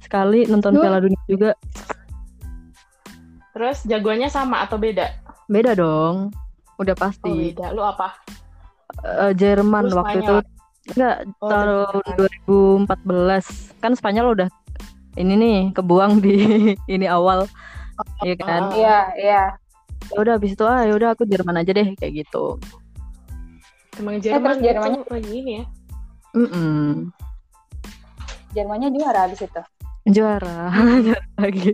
sekali nonton Duh. Piala Dunia juga Terus jagoannya sama atau beda? beda dong udah Oh pasti beda. Lu apa? Eh, Jerman Lu waktu itu enggak Oh, tahun Jerman. 2014 kan Spanyol udah ini nih kebuang di ini awal Iya kan Ah. Iya, iya. ya udah habis itu ah ya udah aku Jerman aja deh kayak gitu Emang terus Jerman Jermannya- itu lagi ini ya. Mm-mm. Jermannya juara habis itu. juara Juara lagi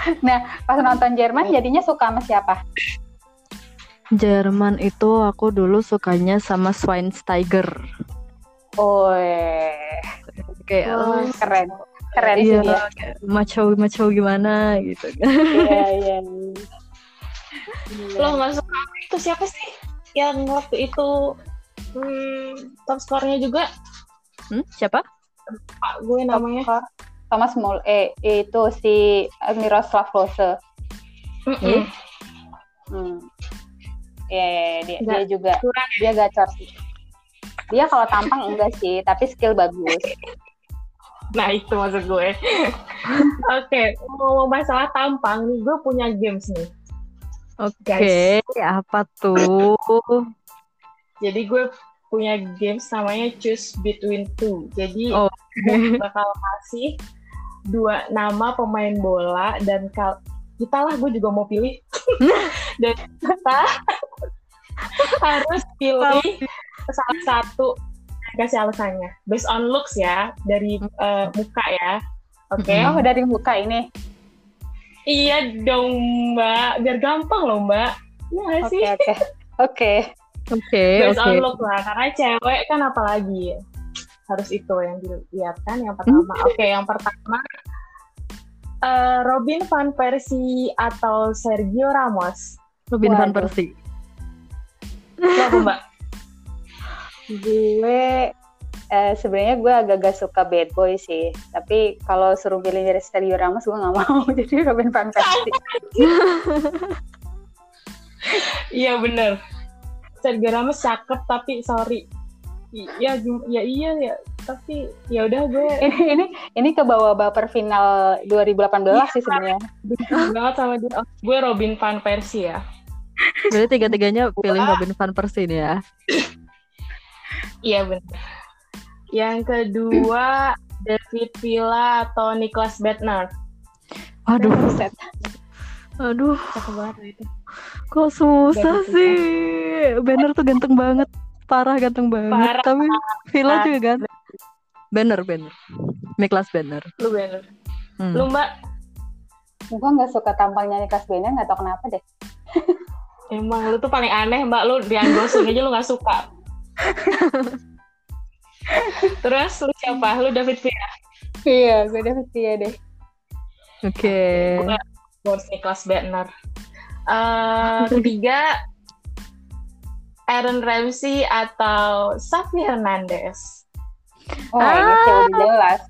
Pas nonton Jerman jadinya suka sama siapa? Jerman itu aku dulu sukanya sama Schweinsteiger Oh, kayak Wah, keren. Keren sih iya dia. kayak maco maco gimana gitu Iya, iya. Lo nggak suka itu siapa sih? Yang waktu itu hmm, top skornya juga Hmm, siapa Pak gue namanya. Thomas Mull eh itu si Miroslav Klose. Mm-mm. Hmm. Iya, iya, iya, dia, dia juga kurang dia gacor sih. Dia kalau tampang enggak sih, tapi skill bagus. Nah itu maksud gue. Oke, ngomong masalah tampang nih, gue punya games nih. oke apa tuh Jadi gue punya games namanya Choose Between Two. Jadi Oh. gue bakal kasih dua nama pemain bola dan kal kita lah gue juga mau pilih dan kita harus pilih salah satu kasih alasannya based on looks ya dari eh, muka ya oke Mm-mm. Oh, dari muka ini. iya dong mbak biar gampang loh mbak Iya Oke, sih oke. Oke. oke based oke on look lah karena cewek kan apalagi harus itu yang dilihat kan yang pertama oke yang pertama eh, Robin van Persie atau Sergio Ramos Robin van Waduh. Persie Lo apa mbak Gue eh, sebenarnya gue agak-agak suka bad boy sih. Tapi kalau suruh pilih dari Sergio Ramos gue nggak mau. Jadi Robin van Persie. iya bener Sergio Ramos cakep tapi sorry Iya, gim- ya iya ya, tapi ya udah gue ini ini ini ke bawah baper final 2018 sih sebenarnya. banget sama dia. Oh, gue Robin van Persie ya. berarti tiga-tiganya pilih Robin van Persie nih ya Iya benar. Yang kedua David Villa atau Niklas Bettner. waduh Buset. aduh Cakep banget itu. kok susah sih Banner tuh ganteng banget parah ganteng banget Parah. tapi Villa juga kan Banner Banner Miklas Banner Lu bener. Hmm. Lu mbak Gue nggak suka tampangnya Niklas Bender nggak tahu kenapa deh. emang lu tuh paling aneh mbak lu di unboxing aja lu nggak suka. Terus lu siapa? Lu David Villa. Iya, gue dapet dia deh. oke Boris Niklas Bettner. Eh, ketiga Aaron Ramsey atau Xavi Hernandez. Oh, ini sih udah jelas.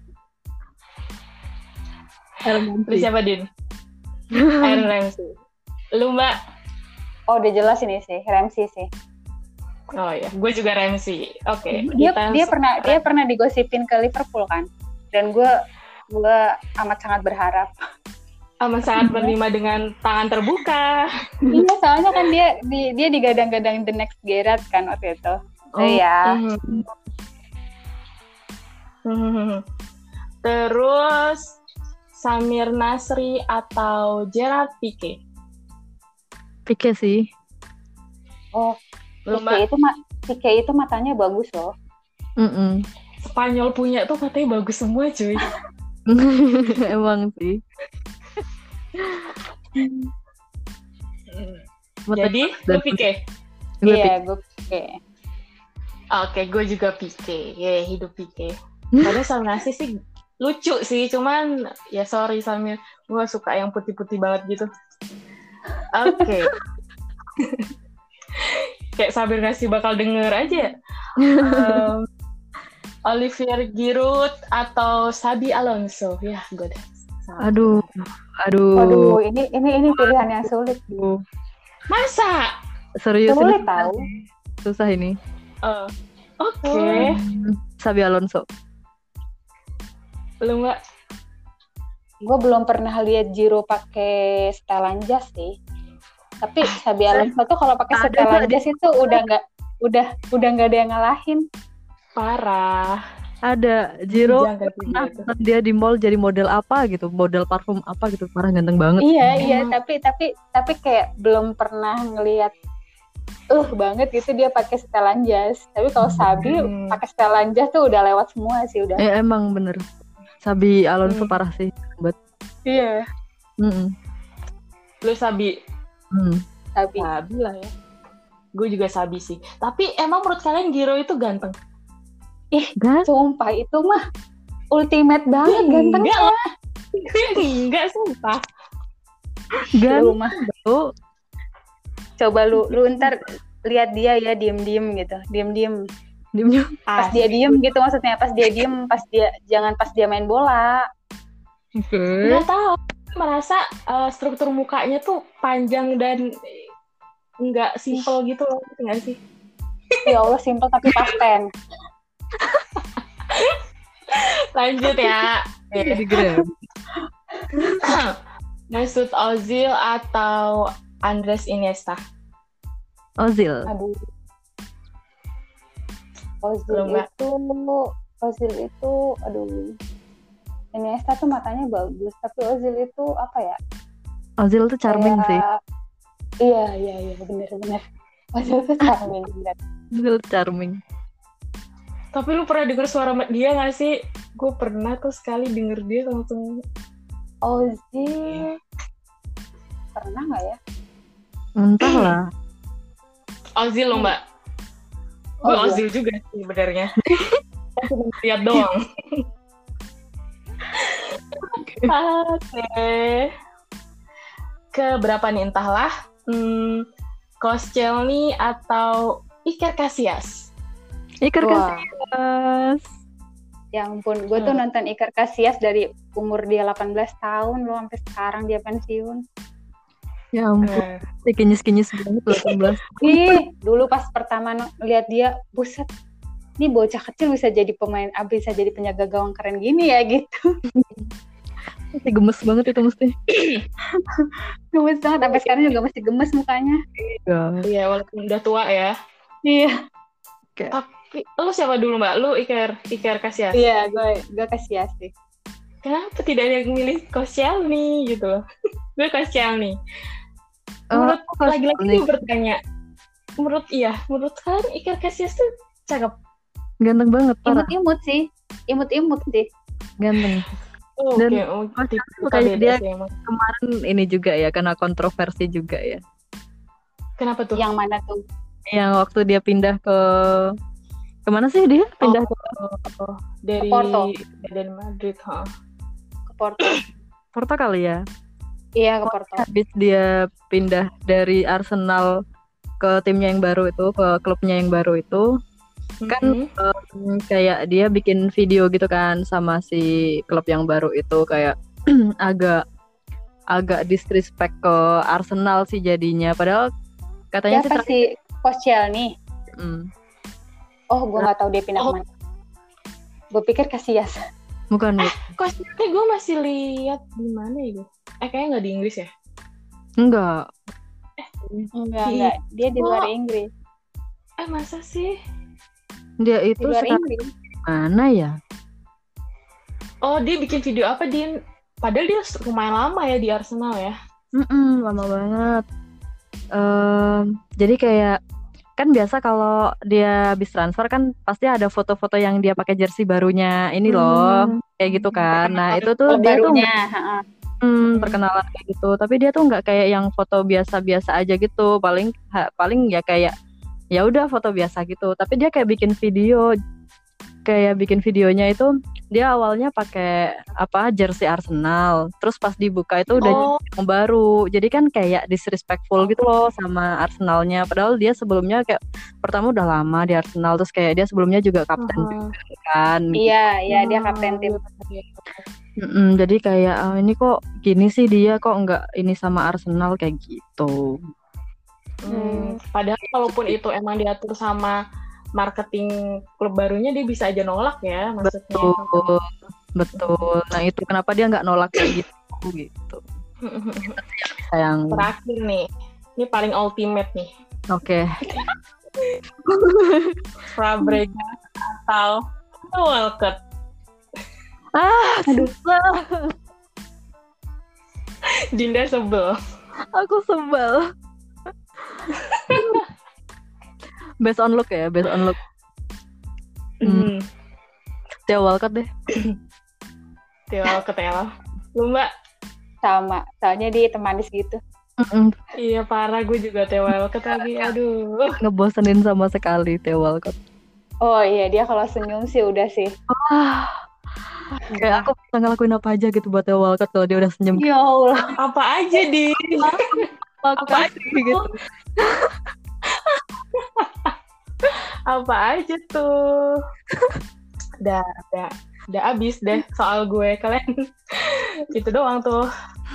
Lu siapa Din? Aaron Ramsey. Lu mbak? Oh, udah jelas ini sih, Ramsey sih. Oh ya, gue juga Ramsey. Oke. dia kita dia pernah dia pernah digosipin ke Liverpool kan dan gue gue amat sangat berharap amat sangat menerima dengan tangan terbuka. iya soalnya kan dia di, dia digadang-gadang the next Gerrard kan waktu itu Oh, iya Mhm. Mhm. Terus Samir Nasri atau Gerard Pique? Pique sih. oh Pique itu ma Pique itu matanya bagus loh Mm-mm. Spanyol punya tuh katanya bagus semua cuy. Emang sih. Jadi lu Pique? Gue iya gue Pique Oke, gue juga Pique. Ya, hidup Pique. Padahal sama nasi sih lucu sih, cuman ya sorry Samir, gue suka yang putih-putih banget gitu. Oke. Kayak Samir nasi bakal denger aja. Em, Olivier Giroud atau Sabi Alonso. Ya, gue deh. Aduh, aduh, Waduh, ini ini ini pilihan yang sulit. aduh. Masa? Serius Sulit ini tahu. susah ini. Eh, Oke. Hmm, Sabi Alonso. Lu nggak? Gue belum pernah lihat Jiro pakai setelan jas sih. Tapi Sabi Alonso tuh kalau pakai setelan jas itu udah nggak udah udah nggak ada yang ngalahin. Parah. Ada Jiro kayak pernah gitu. dia di mall jadi model apa gitu, model parfum apa gitu, parah ganteng banget. Iya iya, Emang. tapi tapi tapi kayak belum pernah ngelihat uh banget gitu dia pakai setelan jas. Tapi kalau Sabi Hmm. pakai setelan jas tuh udah lewat semua sih udah. Eh, emang bener. Sabi Alonso Hmm. parah sih. Iya. Mm-mm. Lu Sabi. Hmm. Sabi. Sabi lah ya. Gue juga Sabi sih. Tapi emang menurut kalian Giro itu ganteng? Gan, Sumpah itu mah ultimate banget ganteng. Enggak lah. Enggak, sumpah. gan Lu coba lu lu ntar lihat dia ya diem-diem gitu. Diem-diem. Pas dia diem gitu maksudnya pas dia diem pas dia jangan pas dia main bola. Oke. Enggak tahu. Merasa eh, struktur mukanya tuh panjang dan enggak simple gitu loh. Enggak sih? Ya Allah simple tapi pasten. Lanjut ya. Di Grab. Mesut Ozil atau Andres Iniesta? Ozil. Aduh. Ozil Belum, itu Ozil itu aduh. Iniesta tuh matanya bagus, tapi Ozil itu apa ya? Ozil tuh charming Kayak- sih. Iya, iya, iya, bener-bener. Ozil tuh charming. Ozil charming. Tapi lu pernah denger suara dia gak sih? Gue pernah tuh sekali denger dia langsung Ozil pernah nggak ya? Entahlah. Ozil loh mbak. Gue Oh, iya. Ozil juga sih sebenarnya. Cuma lihat doang. Oke. Ke berapa nih entahlah. Hmm, Koscielny atau Iker Casillas? Iker Wah, Casillas. ya ampun, gue tuh Hmm. nonton Iker Casillas dari umur dia 18 tahun loh sampai sekarang dia pensiun. Ya ampun, Eh, kinyis-kinyis banget 18. Ih, dulu pas pertama lihat dia, buset, ini bocah kecil bisa jadi pemain, ah, bisa jadi penjaga gawang keren gini ya gitu. Masih gemes banget itu mesti. Gemes banget, sampai sekarang juga masih gemes mukanya. Ya. Iya walaupun udah tua ya. Iya. Tapi lu siapa dulu mbak? Lu Iker Iker Casillas. Iya, gue gue Casillas sih. Kenapa tidak ada yang milih Koscielny gitu loh? gue Koscielny. Eh, Menurut Koscielny. lagi-lagi gue bertanya. Menurut iya, menurut kalian Iker Casillas tuh cakep. Ganteng banget, parah. Imut-imut sih. Imut-imut sih. Ganteng. Oh, Dan Oke, oh, beda dia- sih. Kemarin ini juga ya, kena kontroversi juga ya. Kenapa tuh? Yang mana tuh? Yang waktu dia pindah ke ke mana sih dia? Pindah ke Oh, dari Porto. dari Madrid, ha. Ke Porto. Porto kali ya. iya, ke Porto. Habis dia pindah dari Arsenal ke timnya yang baru itu, ke klubnya yang baru itu, Kan- Mhm. Hmm, kayak dia bikin video gitu kan sama si klub yang baru itu kayak agak agak disrespect ke Arsenal sih jadinya. Padahal katanya sih terakhir sih Koscielny? Mm. Oh, gue nggak tahu dia pindah Oh. ke mana. Gue pikir Casillas. Bukan, Bu. Kosnya gue masih lihat di mana ya gue? Eh kayaknya nggak di Inggris ya? enggak. Enggak, Di- enggak. Dia di luar Oh. Inggris. Eh masa sih? Dia Di itu luar sekarang Inggris. mana ya? Oh dia bikin video apa dia? Padahal dia lumayan lama ya di Arsenal ya. Mm-mm, lama banget. Em, jadi kayak kan biasa kalau dia habis transfer kan pasti ada foto-foto yang dia pakai jersey barunya ini loh, kayak gitu kan. Nah itu tuh dia tuh ha-ha. Hmm, perkenalan kayak gitu. Tapi dia tuh nggak kayak yang foto biasa-biasa aja gitu. Paling ha- paling ya kayak ya udah foto biasa gitu. Tapi dia kayak bikin video kayak bikin videonya itu dia awalnya pakai apa jersey Arsenal. Terus pas dibuka itu udah Oh, yang baru. Jadi kan kayak disrespectful gitu loh sama Arsenalnya. Padahal dia sebelumnya kayak pertama udah lama di Arsenal terus kayak dia sebelumnya juga kapten uh-huh. kan. Iya, iya dia kapten tim. Mm-mm, jadi kayak "Ah, ini kok gini sih dia kok nggak ini sama Arsenal kayak gitu. Hmm, padahal kalaupun itu emang diatur sama marketing klub barunya dia bisa aja nolak ya maksudnya. Betul, betul. Nah itu kenapa dia nggak nolak kayak gitu gitu. Sayang. Terakhir nih, ini paling ultimate nih. Oke. Fabregas atau Walcott. Ah, Aduh. Dinda sebel. aku sebel. based on look ya, based on look. Hmm. Hmm. Theo Walcott deh. Theo Walcott ya. Lu mbak? Sama. Soalnya dia hitam manis gitu. Mm-mm, Iya parah gue juga Walcott lagi. Aduh. Ngebosenin sama sekali Walcott. Oh iya, dia kalau senyum sih udah sih. Ah, kayak aku bisa ngelakuin apa aja gitu buat Theo Walcott kalau dia udah senyum. Ya Allah. Apa aja di? Aku Apa kasih gitu. Apa aja tuh? Udah, udah, udah abis deh soal gue. Kalian itu doang tuh.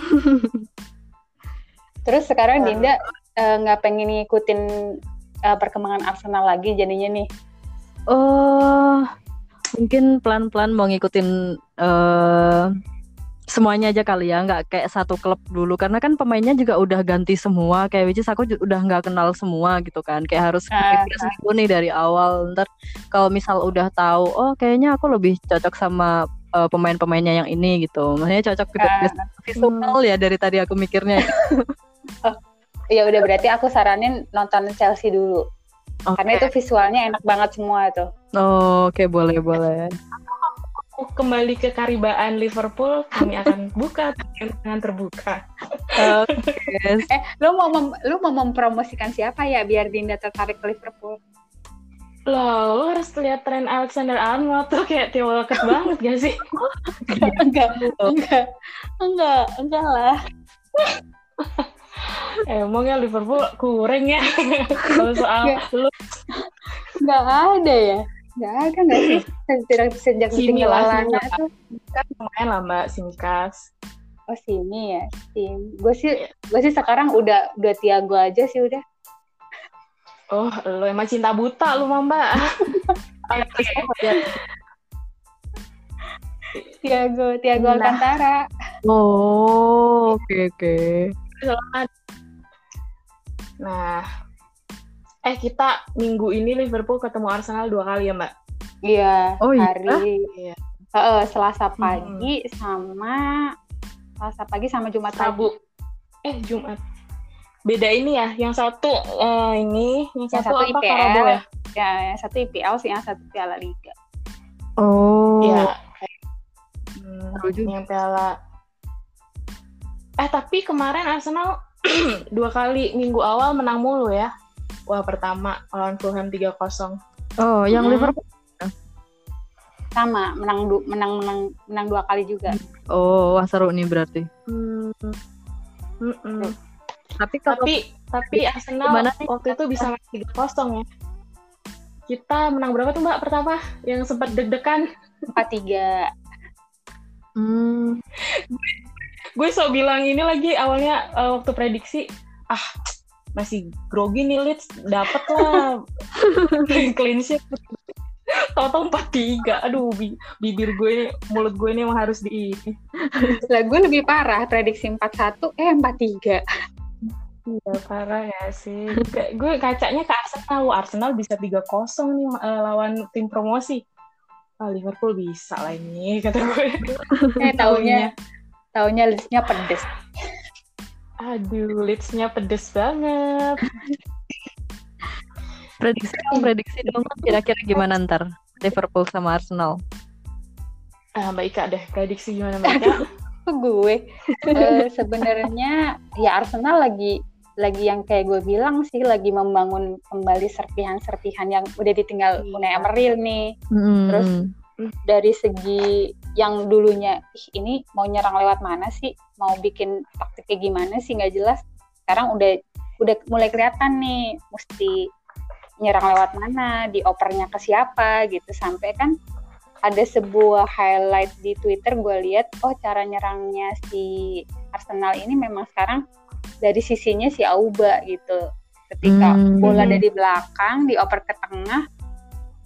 Terus sekarang Baru. Dinda eh, nggak pengen ngikutin eh, perkembangan Arsenal lagi jadinya nih. Oh, mungkin pelan-pelan mau ngikutin eh semuanya aja kali ya, nggak kayak satu klub dulu karena kan pemainnya juga udah ganti semua, kayak which is aku udah nggak kenal semua gitu kan, kayak harus dulu nih dari awal. Ntar kalau misal udah tahu, oh kayaknya aku lebih cocok sama eh, pemain-pemainnya yang ini gitu, maksudnya cocok dari visual ya dari tadi aku mikirnya. Ya udah berarti aku saranin nonton Chelsea dulu. Oke. Karena itu visualnya enak banget semua tuh. Oh, Oke boleh boleh. Kembali ke karibaan Liverpool, kami akan buka dengan terbuka. Oke. Eh, lu mau mem- lu mau mempromosikan siapa ya biar Dinda tertarik ke Liverpool? Loh, lo harus lihat tren Alexander Arnold tuh kayak Theo Walcott banget gak sih? enggak, enggak, enggak, enggak lah. Emangnya Liverpool kurang ya? Kalau soal lu Enggak ada ya. Enggak ada enggak sih? Sejak sejak tuh. kan lumayan lah Mbak Simkas. Oh sini ya, tim. Gue sih, gue sih sekarang udah udah Tiago aja sih udah. Oh, lo emang cinta buta lu mah Mbak. Tiago, Tiago Nah. Alcantara. Oh, oke oke. Selamat. Nah, eh kita minggu ini Liverpool ketemu Arsenal dua kali ya Mbak. Iya, Oh, iya? hari Iya. Heeh, Selasa pagi sama Selasa pagi sama Jumat Rabu. pagi. Eh Jumat. Beda ini ya, yang satu eh, ini, yang, Yang satu, satu apa IPL. Ya? Ya, yang satu IPL sih, yang satu Piala Liga. Oh. Iya. Hmm, yang Piala. Eh tapi kemarin Arsenal dua kali minggu awal menang mulu ya. Wah pertama lawan Fulham 3-0. Oh, yang Hmm. Liverpool. Sama, menang du- menang menang menang dua kali juga. Oh, wah seru nih berarti. Hmm. Mm-mm. Tapi kalau Tapi tapi Arsenal Gimana nih? waktu itu bisa menang 3-0 ya. Kita menang berapa tuh Mbak pertama? Yang sempat deg-degan. 4-3. hmm, Gue so bilang ini lagi awalnya eh, waktu prediksi, ah masih grogi nih Leeds dapat lah clean sheet empat tiga, aduh bi bibir gue, mulut gue ini emang harus di ini. Lah gue lebih parah, prediksi empat satu, eh empat tiga. Iya parah ya sih. Gue kacanya ke Arsenal, Arsenal bisa tiga kosong nih uh, lawan tim promosi. Ah, Liverpool bisa lah ini kata gue. Eh taunya, taunya listnya pedes. Aduh, Leeds-nya pedes banget. prediksi dong, prediksi dong. Kira-kira gimana ntar Liverpool sama Arsenal? Ah, Mbak Ika deh, prediksi gimana Mbak Ika? gue uh, sebenarnya ya Arsenal lagi lagi yang kayak gue bilang sih lagi membangun kembali serpihan-serpihan yang udah ditinggal iya. Unai Emery nih. Hmm. Terus dari segi yang dulunya ih ini mau nyerang lewat mana sih? Mau bikin taktiknya gimana sih nggak jelas. Sekarang udah udah mulai kelihatan nih mesti nyerang lewat mana, diopernya ke siapa gitu sampai kan ada sebuah highlight di Twitter gue lihat oh cara nyerangnya si Arsenal ini memang sekarang dari sisinya si Auba gitu ketika hmm. bola dari belakang dioper ke tengah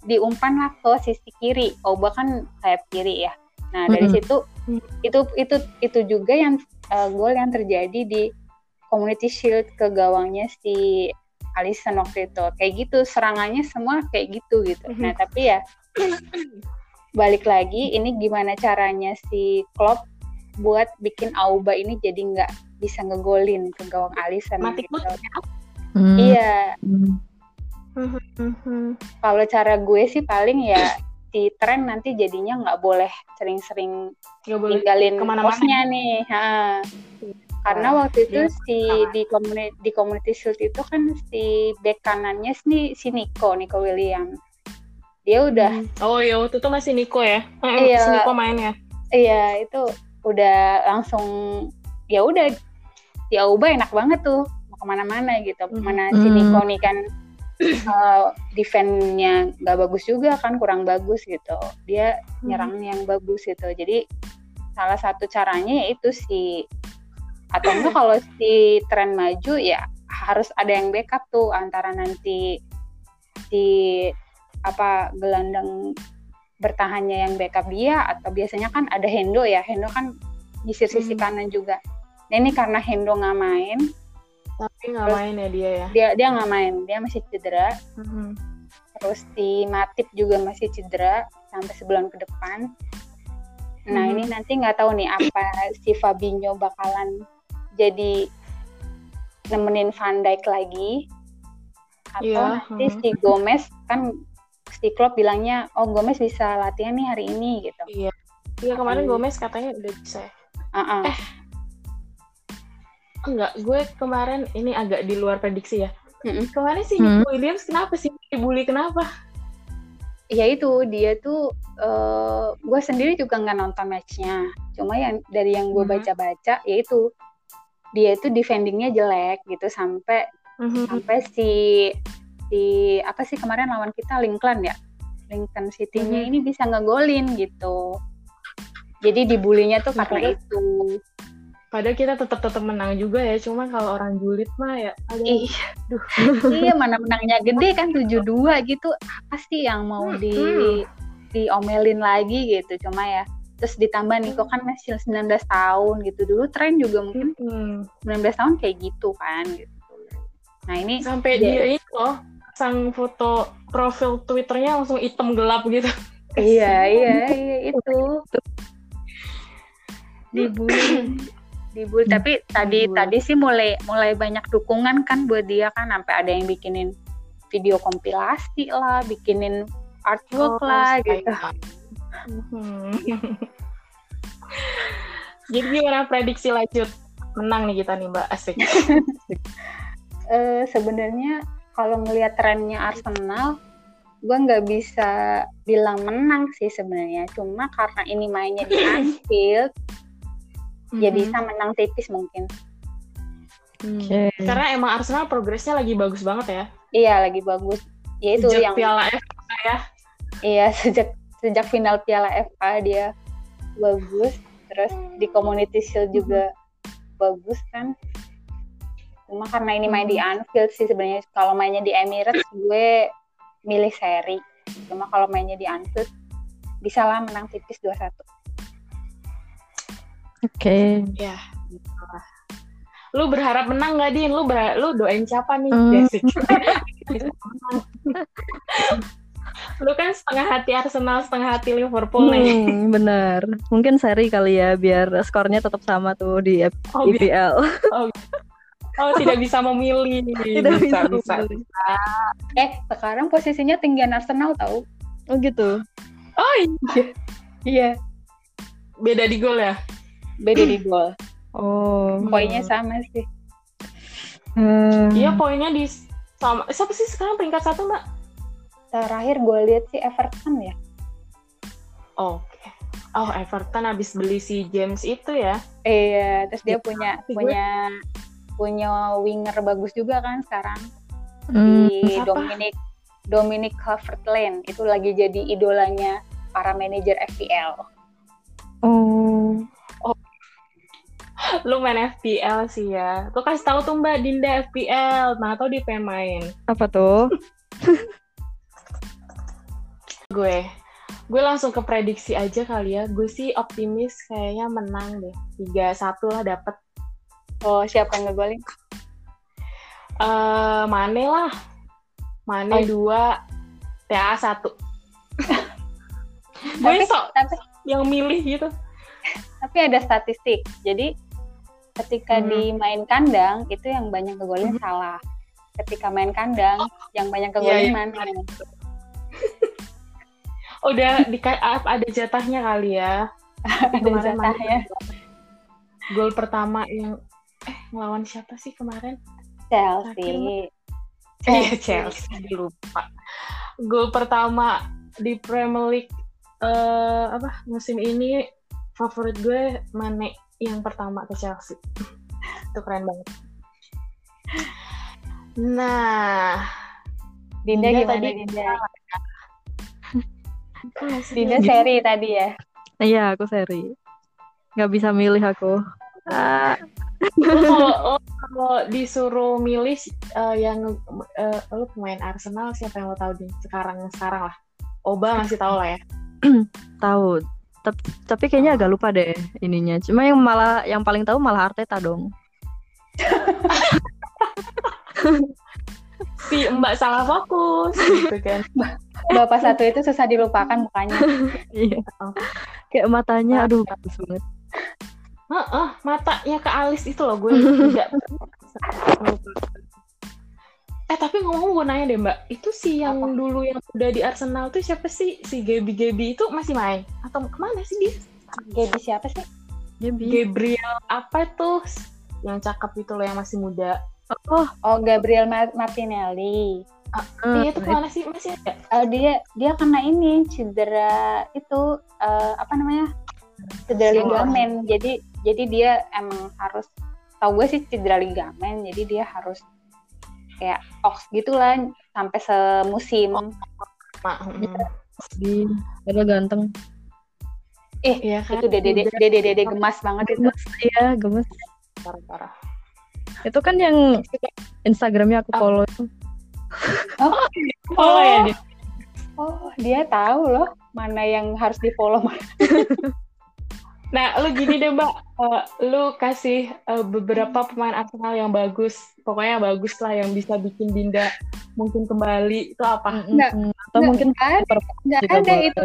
diumpan lah ke sisi kiri Auba kan sayap kiri ya nah dari hmm. situ itu itu itu juga yang uh, gol yang terjadi di Community Shield ke gawangnya si Alisson waktu itu kayak gitu serangannya semua kayak gitu gitu mm -hmm. nah tapi ya balik lagi ini gimana caranya si Klopp buat bikin Auba ini jadi nggak bisa ngegolin ke gawang Alisson Mati gitu. Hmm. Iya. Hmm. Kalau cara gue sih paling ya si tren nanti jadinya nggak boleh sering-sering tinggalin posnya nih. Ha. Karena waktu itu ya, si di community di community shield itu kan si back kanannya si, si Nico Nico William. Dia udah hmm. oh iya waktu itu masih Nico ya? Iya. si Nico main ya? Iya itu udah langsung ya udah si Auba enak banget tuh mau ke mana-mana gitu. Mana si hmm. Nico nih kan uh, defense-nya nggak bagus juga kan kurang bagus gitu dia hmm. nyerang yang bagus gitu jadi salah satu caranya yaitu si atau enggak kalau si tren maju ya harus ada yang backup tuh antara nanti si apa gelandang bertahannya yang backup dia atau biasanya kan ada Hendo ya Hendo kan di sisi hmm. kanan juga nah, ini karena Hendo nggak main tapi nggak main ya dia ya dia dia nggak main dia masih cedera hmm. terus si Matip juga masih cedera sampai sebulan ke depan nah hmm. ini nanti nggak tahu nih apa si Fabinho bakalan jadi nemenin Van Dijk lagi atau yeah. nanti hmm. si Gomez kan si Klopp bilangnya oh Gomez bisa latihan nih hari ini gitu. Iya. Iya kemarin hmm. Gomez katanya udah bisa. Uh -uh. Eh enggak, gue kemarin ini agak di luar prediksi ya. Mm -mm. Kemarin si mm. Williams kenapa sih dibully kenapa? Ya itu dia tuh uh, gue sendiri juga nggak nonton matchnya. Cuma yang dari yang gue baca-baca ya itu dia itu defendingnya jelek gitu sampai mm-hmm. sampai si si apa sih kemarin lawan kita Lincoln ya Lincoln City-nya mm-hmm. ini bisa ngegolin gitu jadi dibulinya tuh karena itu padahal kita tetap tetap menang juga ya cuma kalau orang julid mah ya aduh, iya duh. iya mana menangnya gede kan 7-2 gitu. Apa sih yang mau hmm, di hmm. diomelin lagi gitu cuma ya. Terus ditambah nih kok kan masih 19 tahun gitu. Dulu tren juga mungkin hmm. 19 tahun kayak gitu kan gitu. Nah ini sampai dia, dia itu loh sang foto profil twitternya langsung hitam gelap gitu. Iya iya iya itu. Dibully dibully tapi tadi dibully. tadi sih mulai mulai banyak dukungan kan buat dia kan sampai ada yang bikinin video kompilasi lah bikinin artwork oh, lah gitu Hmm. Jadi gimana prediksi lanjut menang nih kita nih Mbak Asik? uh, Sebenarnya kalau ngelihat trennya Arsenal, gue nggak bisa bilang menang sih sebenarnya. Cuma karena ini mainnya di Anfield, mm-hmm. ya bisa menang tipis mungkin. Hmm. Okay. Karena emang Arsenal progresnya lagi bagus banget ya. Iya lagi bagus. Ya itu sejak yang Piala FA ya. Iya sejak sejak final Piala FA dia bagus terus di Community Shield juga bagus kan Cuma karena ini main di Anfield sih sebenarnya kalau mainnya di Emirates gue milih seri. Cuma kalau mainnya di Anfield bisa lah menang tipis 2-1. Oke. Ya, gitu lah. Lu berharap menang gak, Din? Lu berharap, lu doain siapa nih? Hmm. Jessic? lu kan setengah hati Arsenal, setengah hati Liverpool nih. Hmm, bener. Mungkin seri kali ya biar skornya tetap sama tuh di F- Oh, bi- IPL. oh, tidak bisa memilih. Tidak bisa, bisa. memilih. Eh, sekarang posisinya tinggian Arsenal tahu? Oh gitu. Oh iya. Iya. Beda di gol ya? Beda di gol. Oh. Poinnya sama sih. Hmm. Iya, poinnya di sama. Siapa sih sekarang peringkat satu, Mbak? Terakhir gue lihat sih Everton ya. Oke. Oh, Everton habis beli si James itu ya. Iya, terus dia Iya, punya sih gue. punya punya winger bagus juga kan sekarang Hmm. di siapa? Dominic Dominic Calvert-Lewin itu lagi jadi idolanya para manajer FPL. Oh. Lu main FPL sih ya. Tuh kasih tahu tuh Mbak Dinda FPL. Nah, tau dia pengen main. Apa tuh? Gue. Gue langsung ke prediksi aja kali ya. Gue sih optimis kayaknya menang deh. 3-1 lah dapet. Oh, siapa yang ngegolin? Eh, Mane lah. Mane Oh. 2, TA 1. gue Tapi, sok tapi yang milih gitu. tapi ada statistik. Jadi ketika Hmm. di main kandang itu yang banyak ngegolin salah. Ketika main kandang yang banyak iya. ngegolin mana? Udah di ada jatahnya kali ya. ada jatahnya. Gol pertama yang eh ngelawan siapa sih kemarin? Chelsea. Iya Chelsea lupa. Gol pertama di Premier League eh apa musim ini favorit gue Mane yang pertama ke Chelsea. Itu keren banget. Nah, Dinda Dinda gimana tadi- Dinda? Dinda seri tadi ya. Iya, aku seri. Nggak bisa milih aku. Ah, kalau kalau disuruh milih eh, yang eh, lo pemain Arsenal siapa yang lo tahu di sekarang sekarang lah. Oba masih tahu lah ya. tahu. Tapi, tapi kayaknya agak lupa deh ininya. Cuma yang malah yang paling tahu malah Arteta dong. Si Mbak salah fokus gitu kan. Bapak satu itu susah dilupakan mukanya. Iya. Kayak matanya aduh bagus banget. Heeh, matanya ke alis itu loh gue tidak Eh tapi ngomong gue nanya deh mbak, itu si yang Apa? dulu yang udah di Arsenal tuh siapa sih? Si Gaby Gaby itu masih main? Atau ke mana sih dia? Gaby siapa sih? Gaby. Gabriel apa tuh? Yang cakep itu loh yang masih muda. Oh, Oh, Gabriel Mar- Martinelli. Dia itu ke mana sih? Masih ada? Eh, dia dia kena ini cedera itu eh, apa namanya? Cedera ligamen. Jadi jadi dia emang harus tahu gue sih cedera ligamen. Jadi dia harus kayak ox gitulah sampai semusim. Mm. di padahal ganteng. Iya kan? Itu dede dede dede dede gemas banget itu. Gemes, iya gemes. Parah-parah. Itu kan yang Instagramnya aku Ah. follow itu. Oh, ya dia. Oh, dia tahu loh mana yang harus di follow. Nah, lu gini deh, Mbak. Eh, lu kasih eh, beberapa pemain Arsenal yang bagus. Pokoknya bagus lah yang bisa bikin Dinda mungkin kembali. Itu apa? Nggak, Mm-mm. Atau mungkin nggak ada, nggak ada boleh. itu.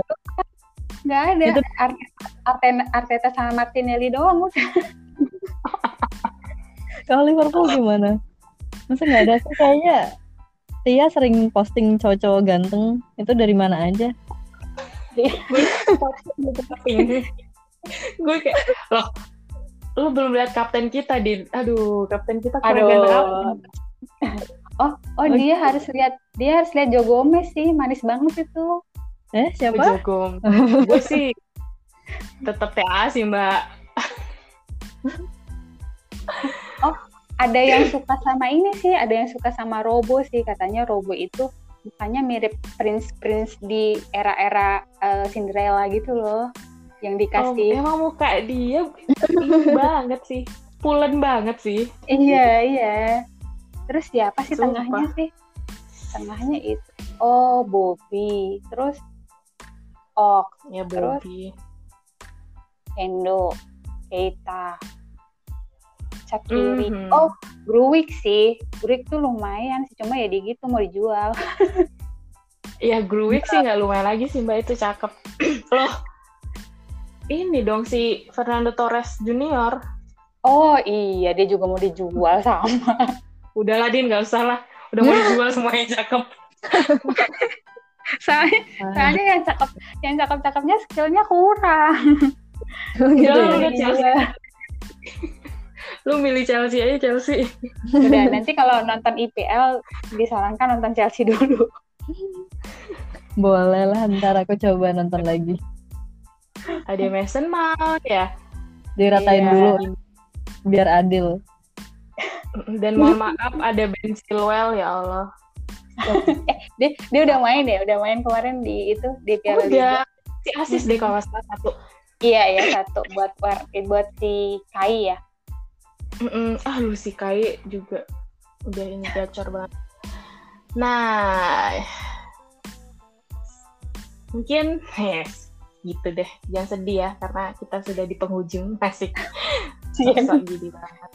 Nggak ada. Itu- Ar- Arteta, Arteta sama Martinelli doang udah. Kalau Liverpool gimana? Masa nggak ada sih kayaknya Tia sering posting cowok-cowok ganteng itu dari mana aja? gue kayak loh lu belum lihat kapten kita din aduh kapten kita kurang Aduh. Oh, oh dia harus lihat dia harus lihat Joe Gomez sih, manis banget itu. Eh siapa? jago gue sih tetap TA sih mbak Ada yang suka sama ini sih, ada yang suka sama Robo sih, katanya Robo itu mukanya mirip prince-prince di era-era eh, Cinderella gitu loh, yang oh, dikasih. emang muka dia banget sih pulen banget sih Iya, iya. terus siapa sih Sumpah. tengahnya sih tengahnya itu oh Bobby terus Ok Ya Terus? Bobby. Endo Keita Cakiri Mhm. oh Gruik sih Gruik tuh lumayan sih cuma ya di gitu mau dijual Ya Gruik sih nggak lumayan lagi sih mbak itu cakep. Loh, ini dong si Fernando Torres Junior. oh iya dia juga mau dijual sama Udahlah Din nggak usah lah. Udah mau dijual semuanya cakep. soalnya soalnya yang cakep yang cakep cakepnya skillnya kurang gitu Udah, ya. Chelsea. Lu milih Chelsea aja Chelsea. udah nanti kalau nonton IPL disarankan nonton Chelsea dulu Boleh lah, ntar aku coba nonton lagi. Ada Mason Mount ya. Diratain Iya. dulu, biar adil. Dan mohon maaf ada Ben Chilwell ya Allah. dia dia udah main ya udah main kemarin di itu di Piala Liga Udah si asis deh kalau salah satu. iya ya satu buat war- buat si Kai ya Mm-mm. Ah lu si Kai juga udah ini gacor banget. Nah, mungkin yes, gitu deh. Jangan sedih ya karena kita sudah di penghujung asik. Sosok gini banget.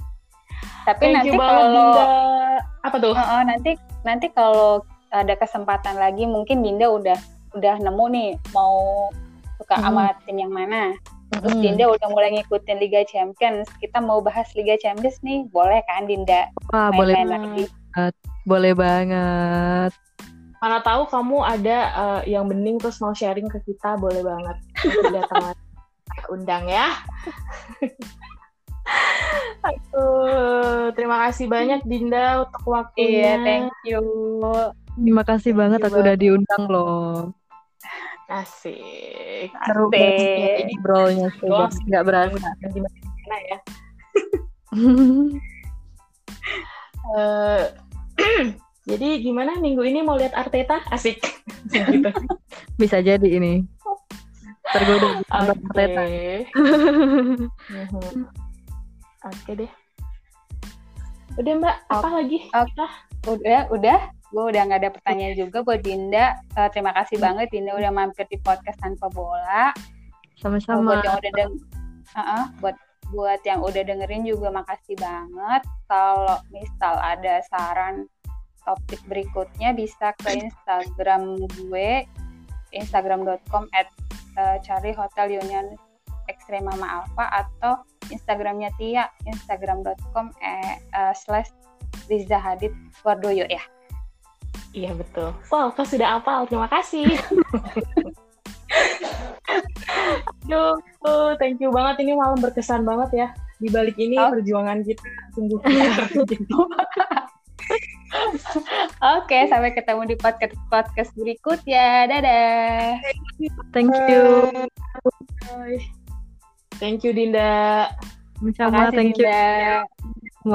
tapi Thank nanti kalau Dinda. Apa tuh? Heeh, nanti nanti kalau ada kesempatan lagi mungkin Dinda udah udah nemu nih mau suka Hmm. sama tim yang mana terus Mm. Dinda udah mulai ngikutin Liga Champions kita mau bahas Liga Champions nih boleh kan Dinda Wah, boleh main-main lagi boleh banget. Mana tahu kamu ada eh, yang bening terus mau sharing ke kita, boleh banget. Nanti datang undang ya. Aduh, terima kasih banyak Dinda untuk waktunya. iya thank you Terima kasih Thank banget you aku udah diundang loh. Asik. Seru banget ini ngobrolnya coba. Gosip. Nggak berasa. Gimana ya? Eh, jadi gimana minggu ini mau lihat Arteta? Asik. gitu. Bisa jadi ini. Tergoda nonton Arteta. Mhm. Oke deh. Udah Mbak, apa lagi? Oke. udah udah gue udah nggak ada pertanyaan juga buat Dinda Eh, terima kasih banget Dinda udah mampir di podcast tanpa bola Sama-sama. buat yang udah deng Uh-uh, buat buat yang udah dengerin juga makasih banget kalau misal ada saran topik berikutnya bisa ke Instagram gue instagram.com at eh, cari hotel union ekstrema mama alpha atau Instagramnya Tia instagram.com eh, eh, slash Riza Hadid Wardoyo ya Iya betul. Wow, kau sudah hafal. Terima kasih. Aduh, thank you banget. Ini malam berkesan banget ya. Di balik ini Oh. perjuangan kita sungguh Oke, sampai ketemu di podcast podcast berikutnya. Dadah. Thank you. Bye. Thank you Dinda. Sama, Makasih, thank you. Dinda.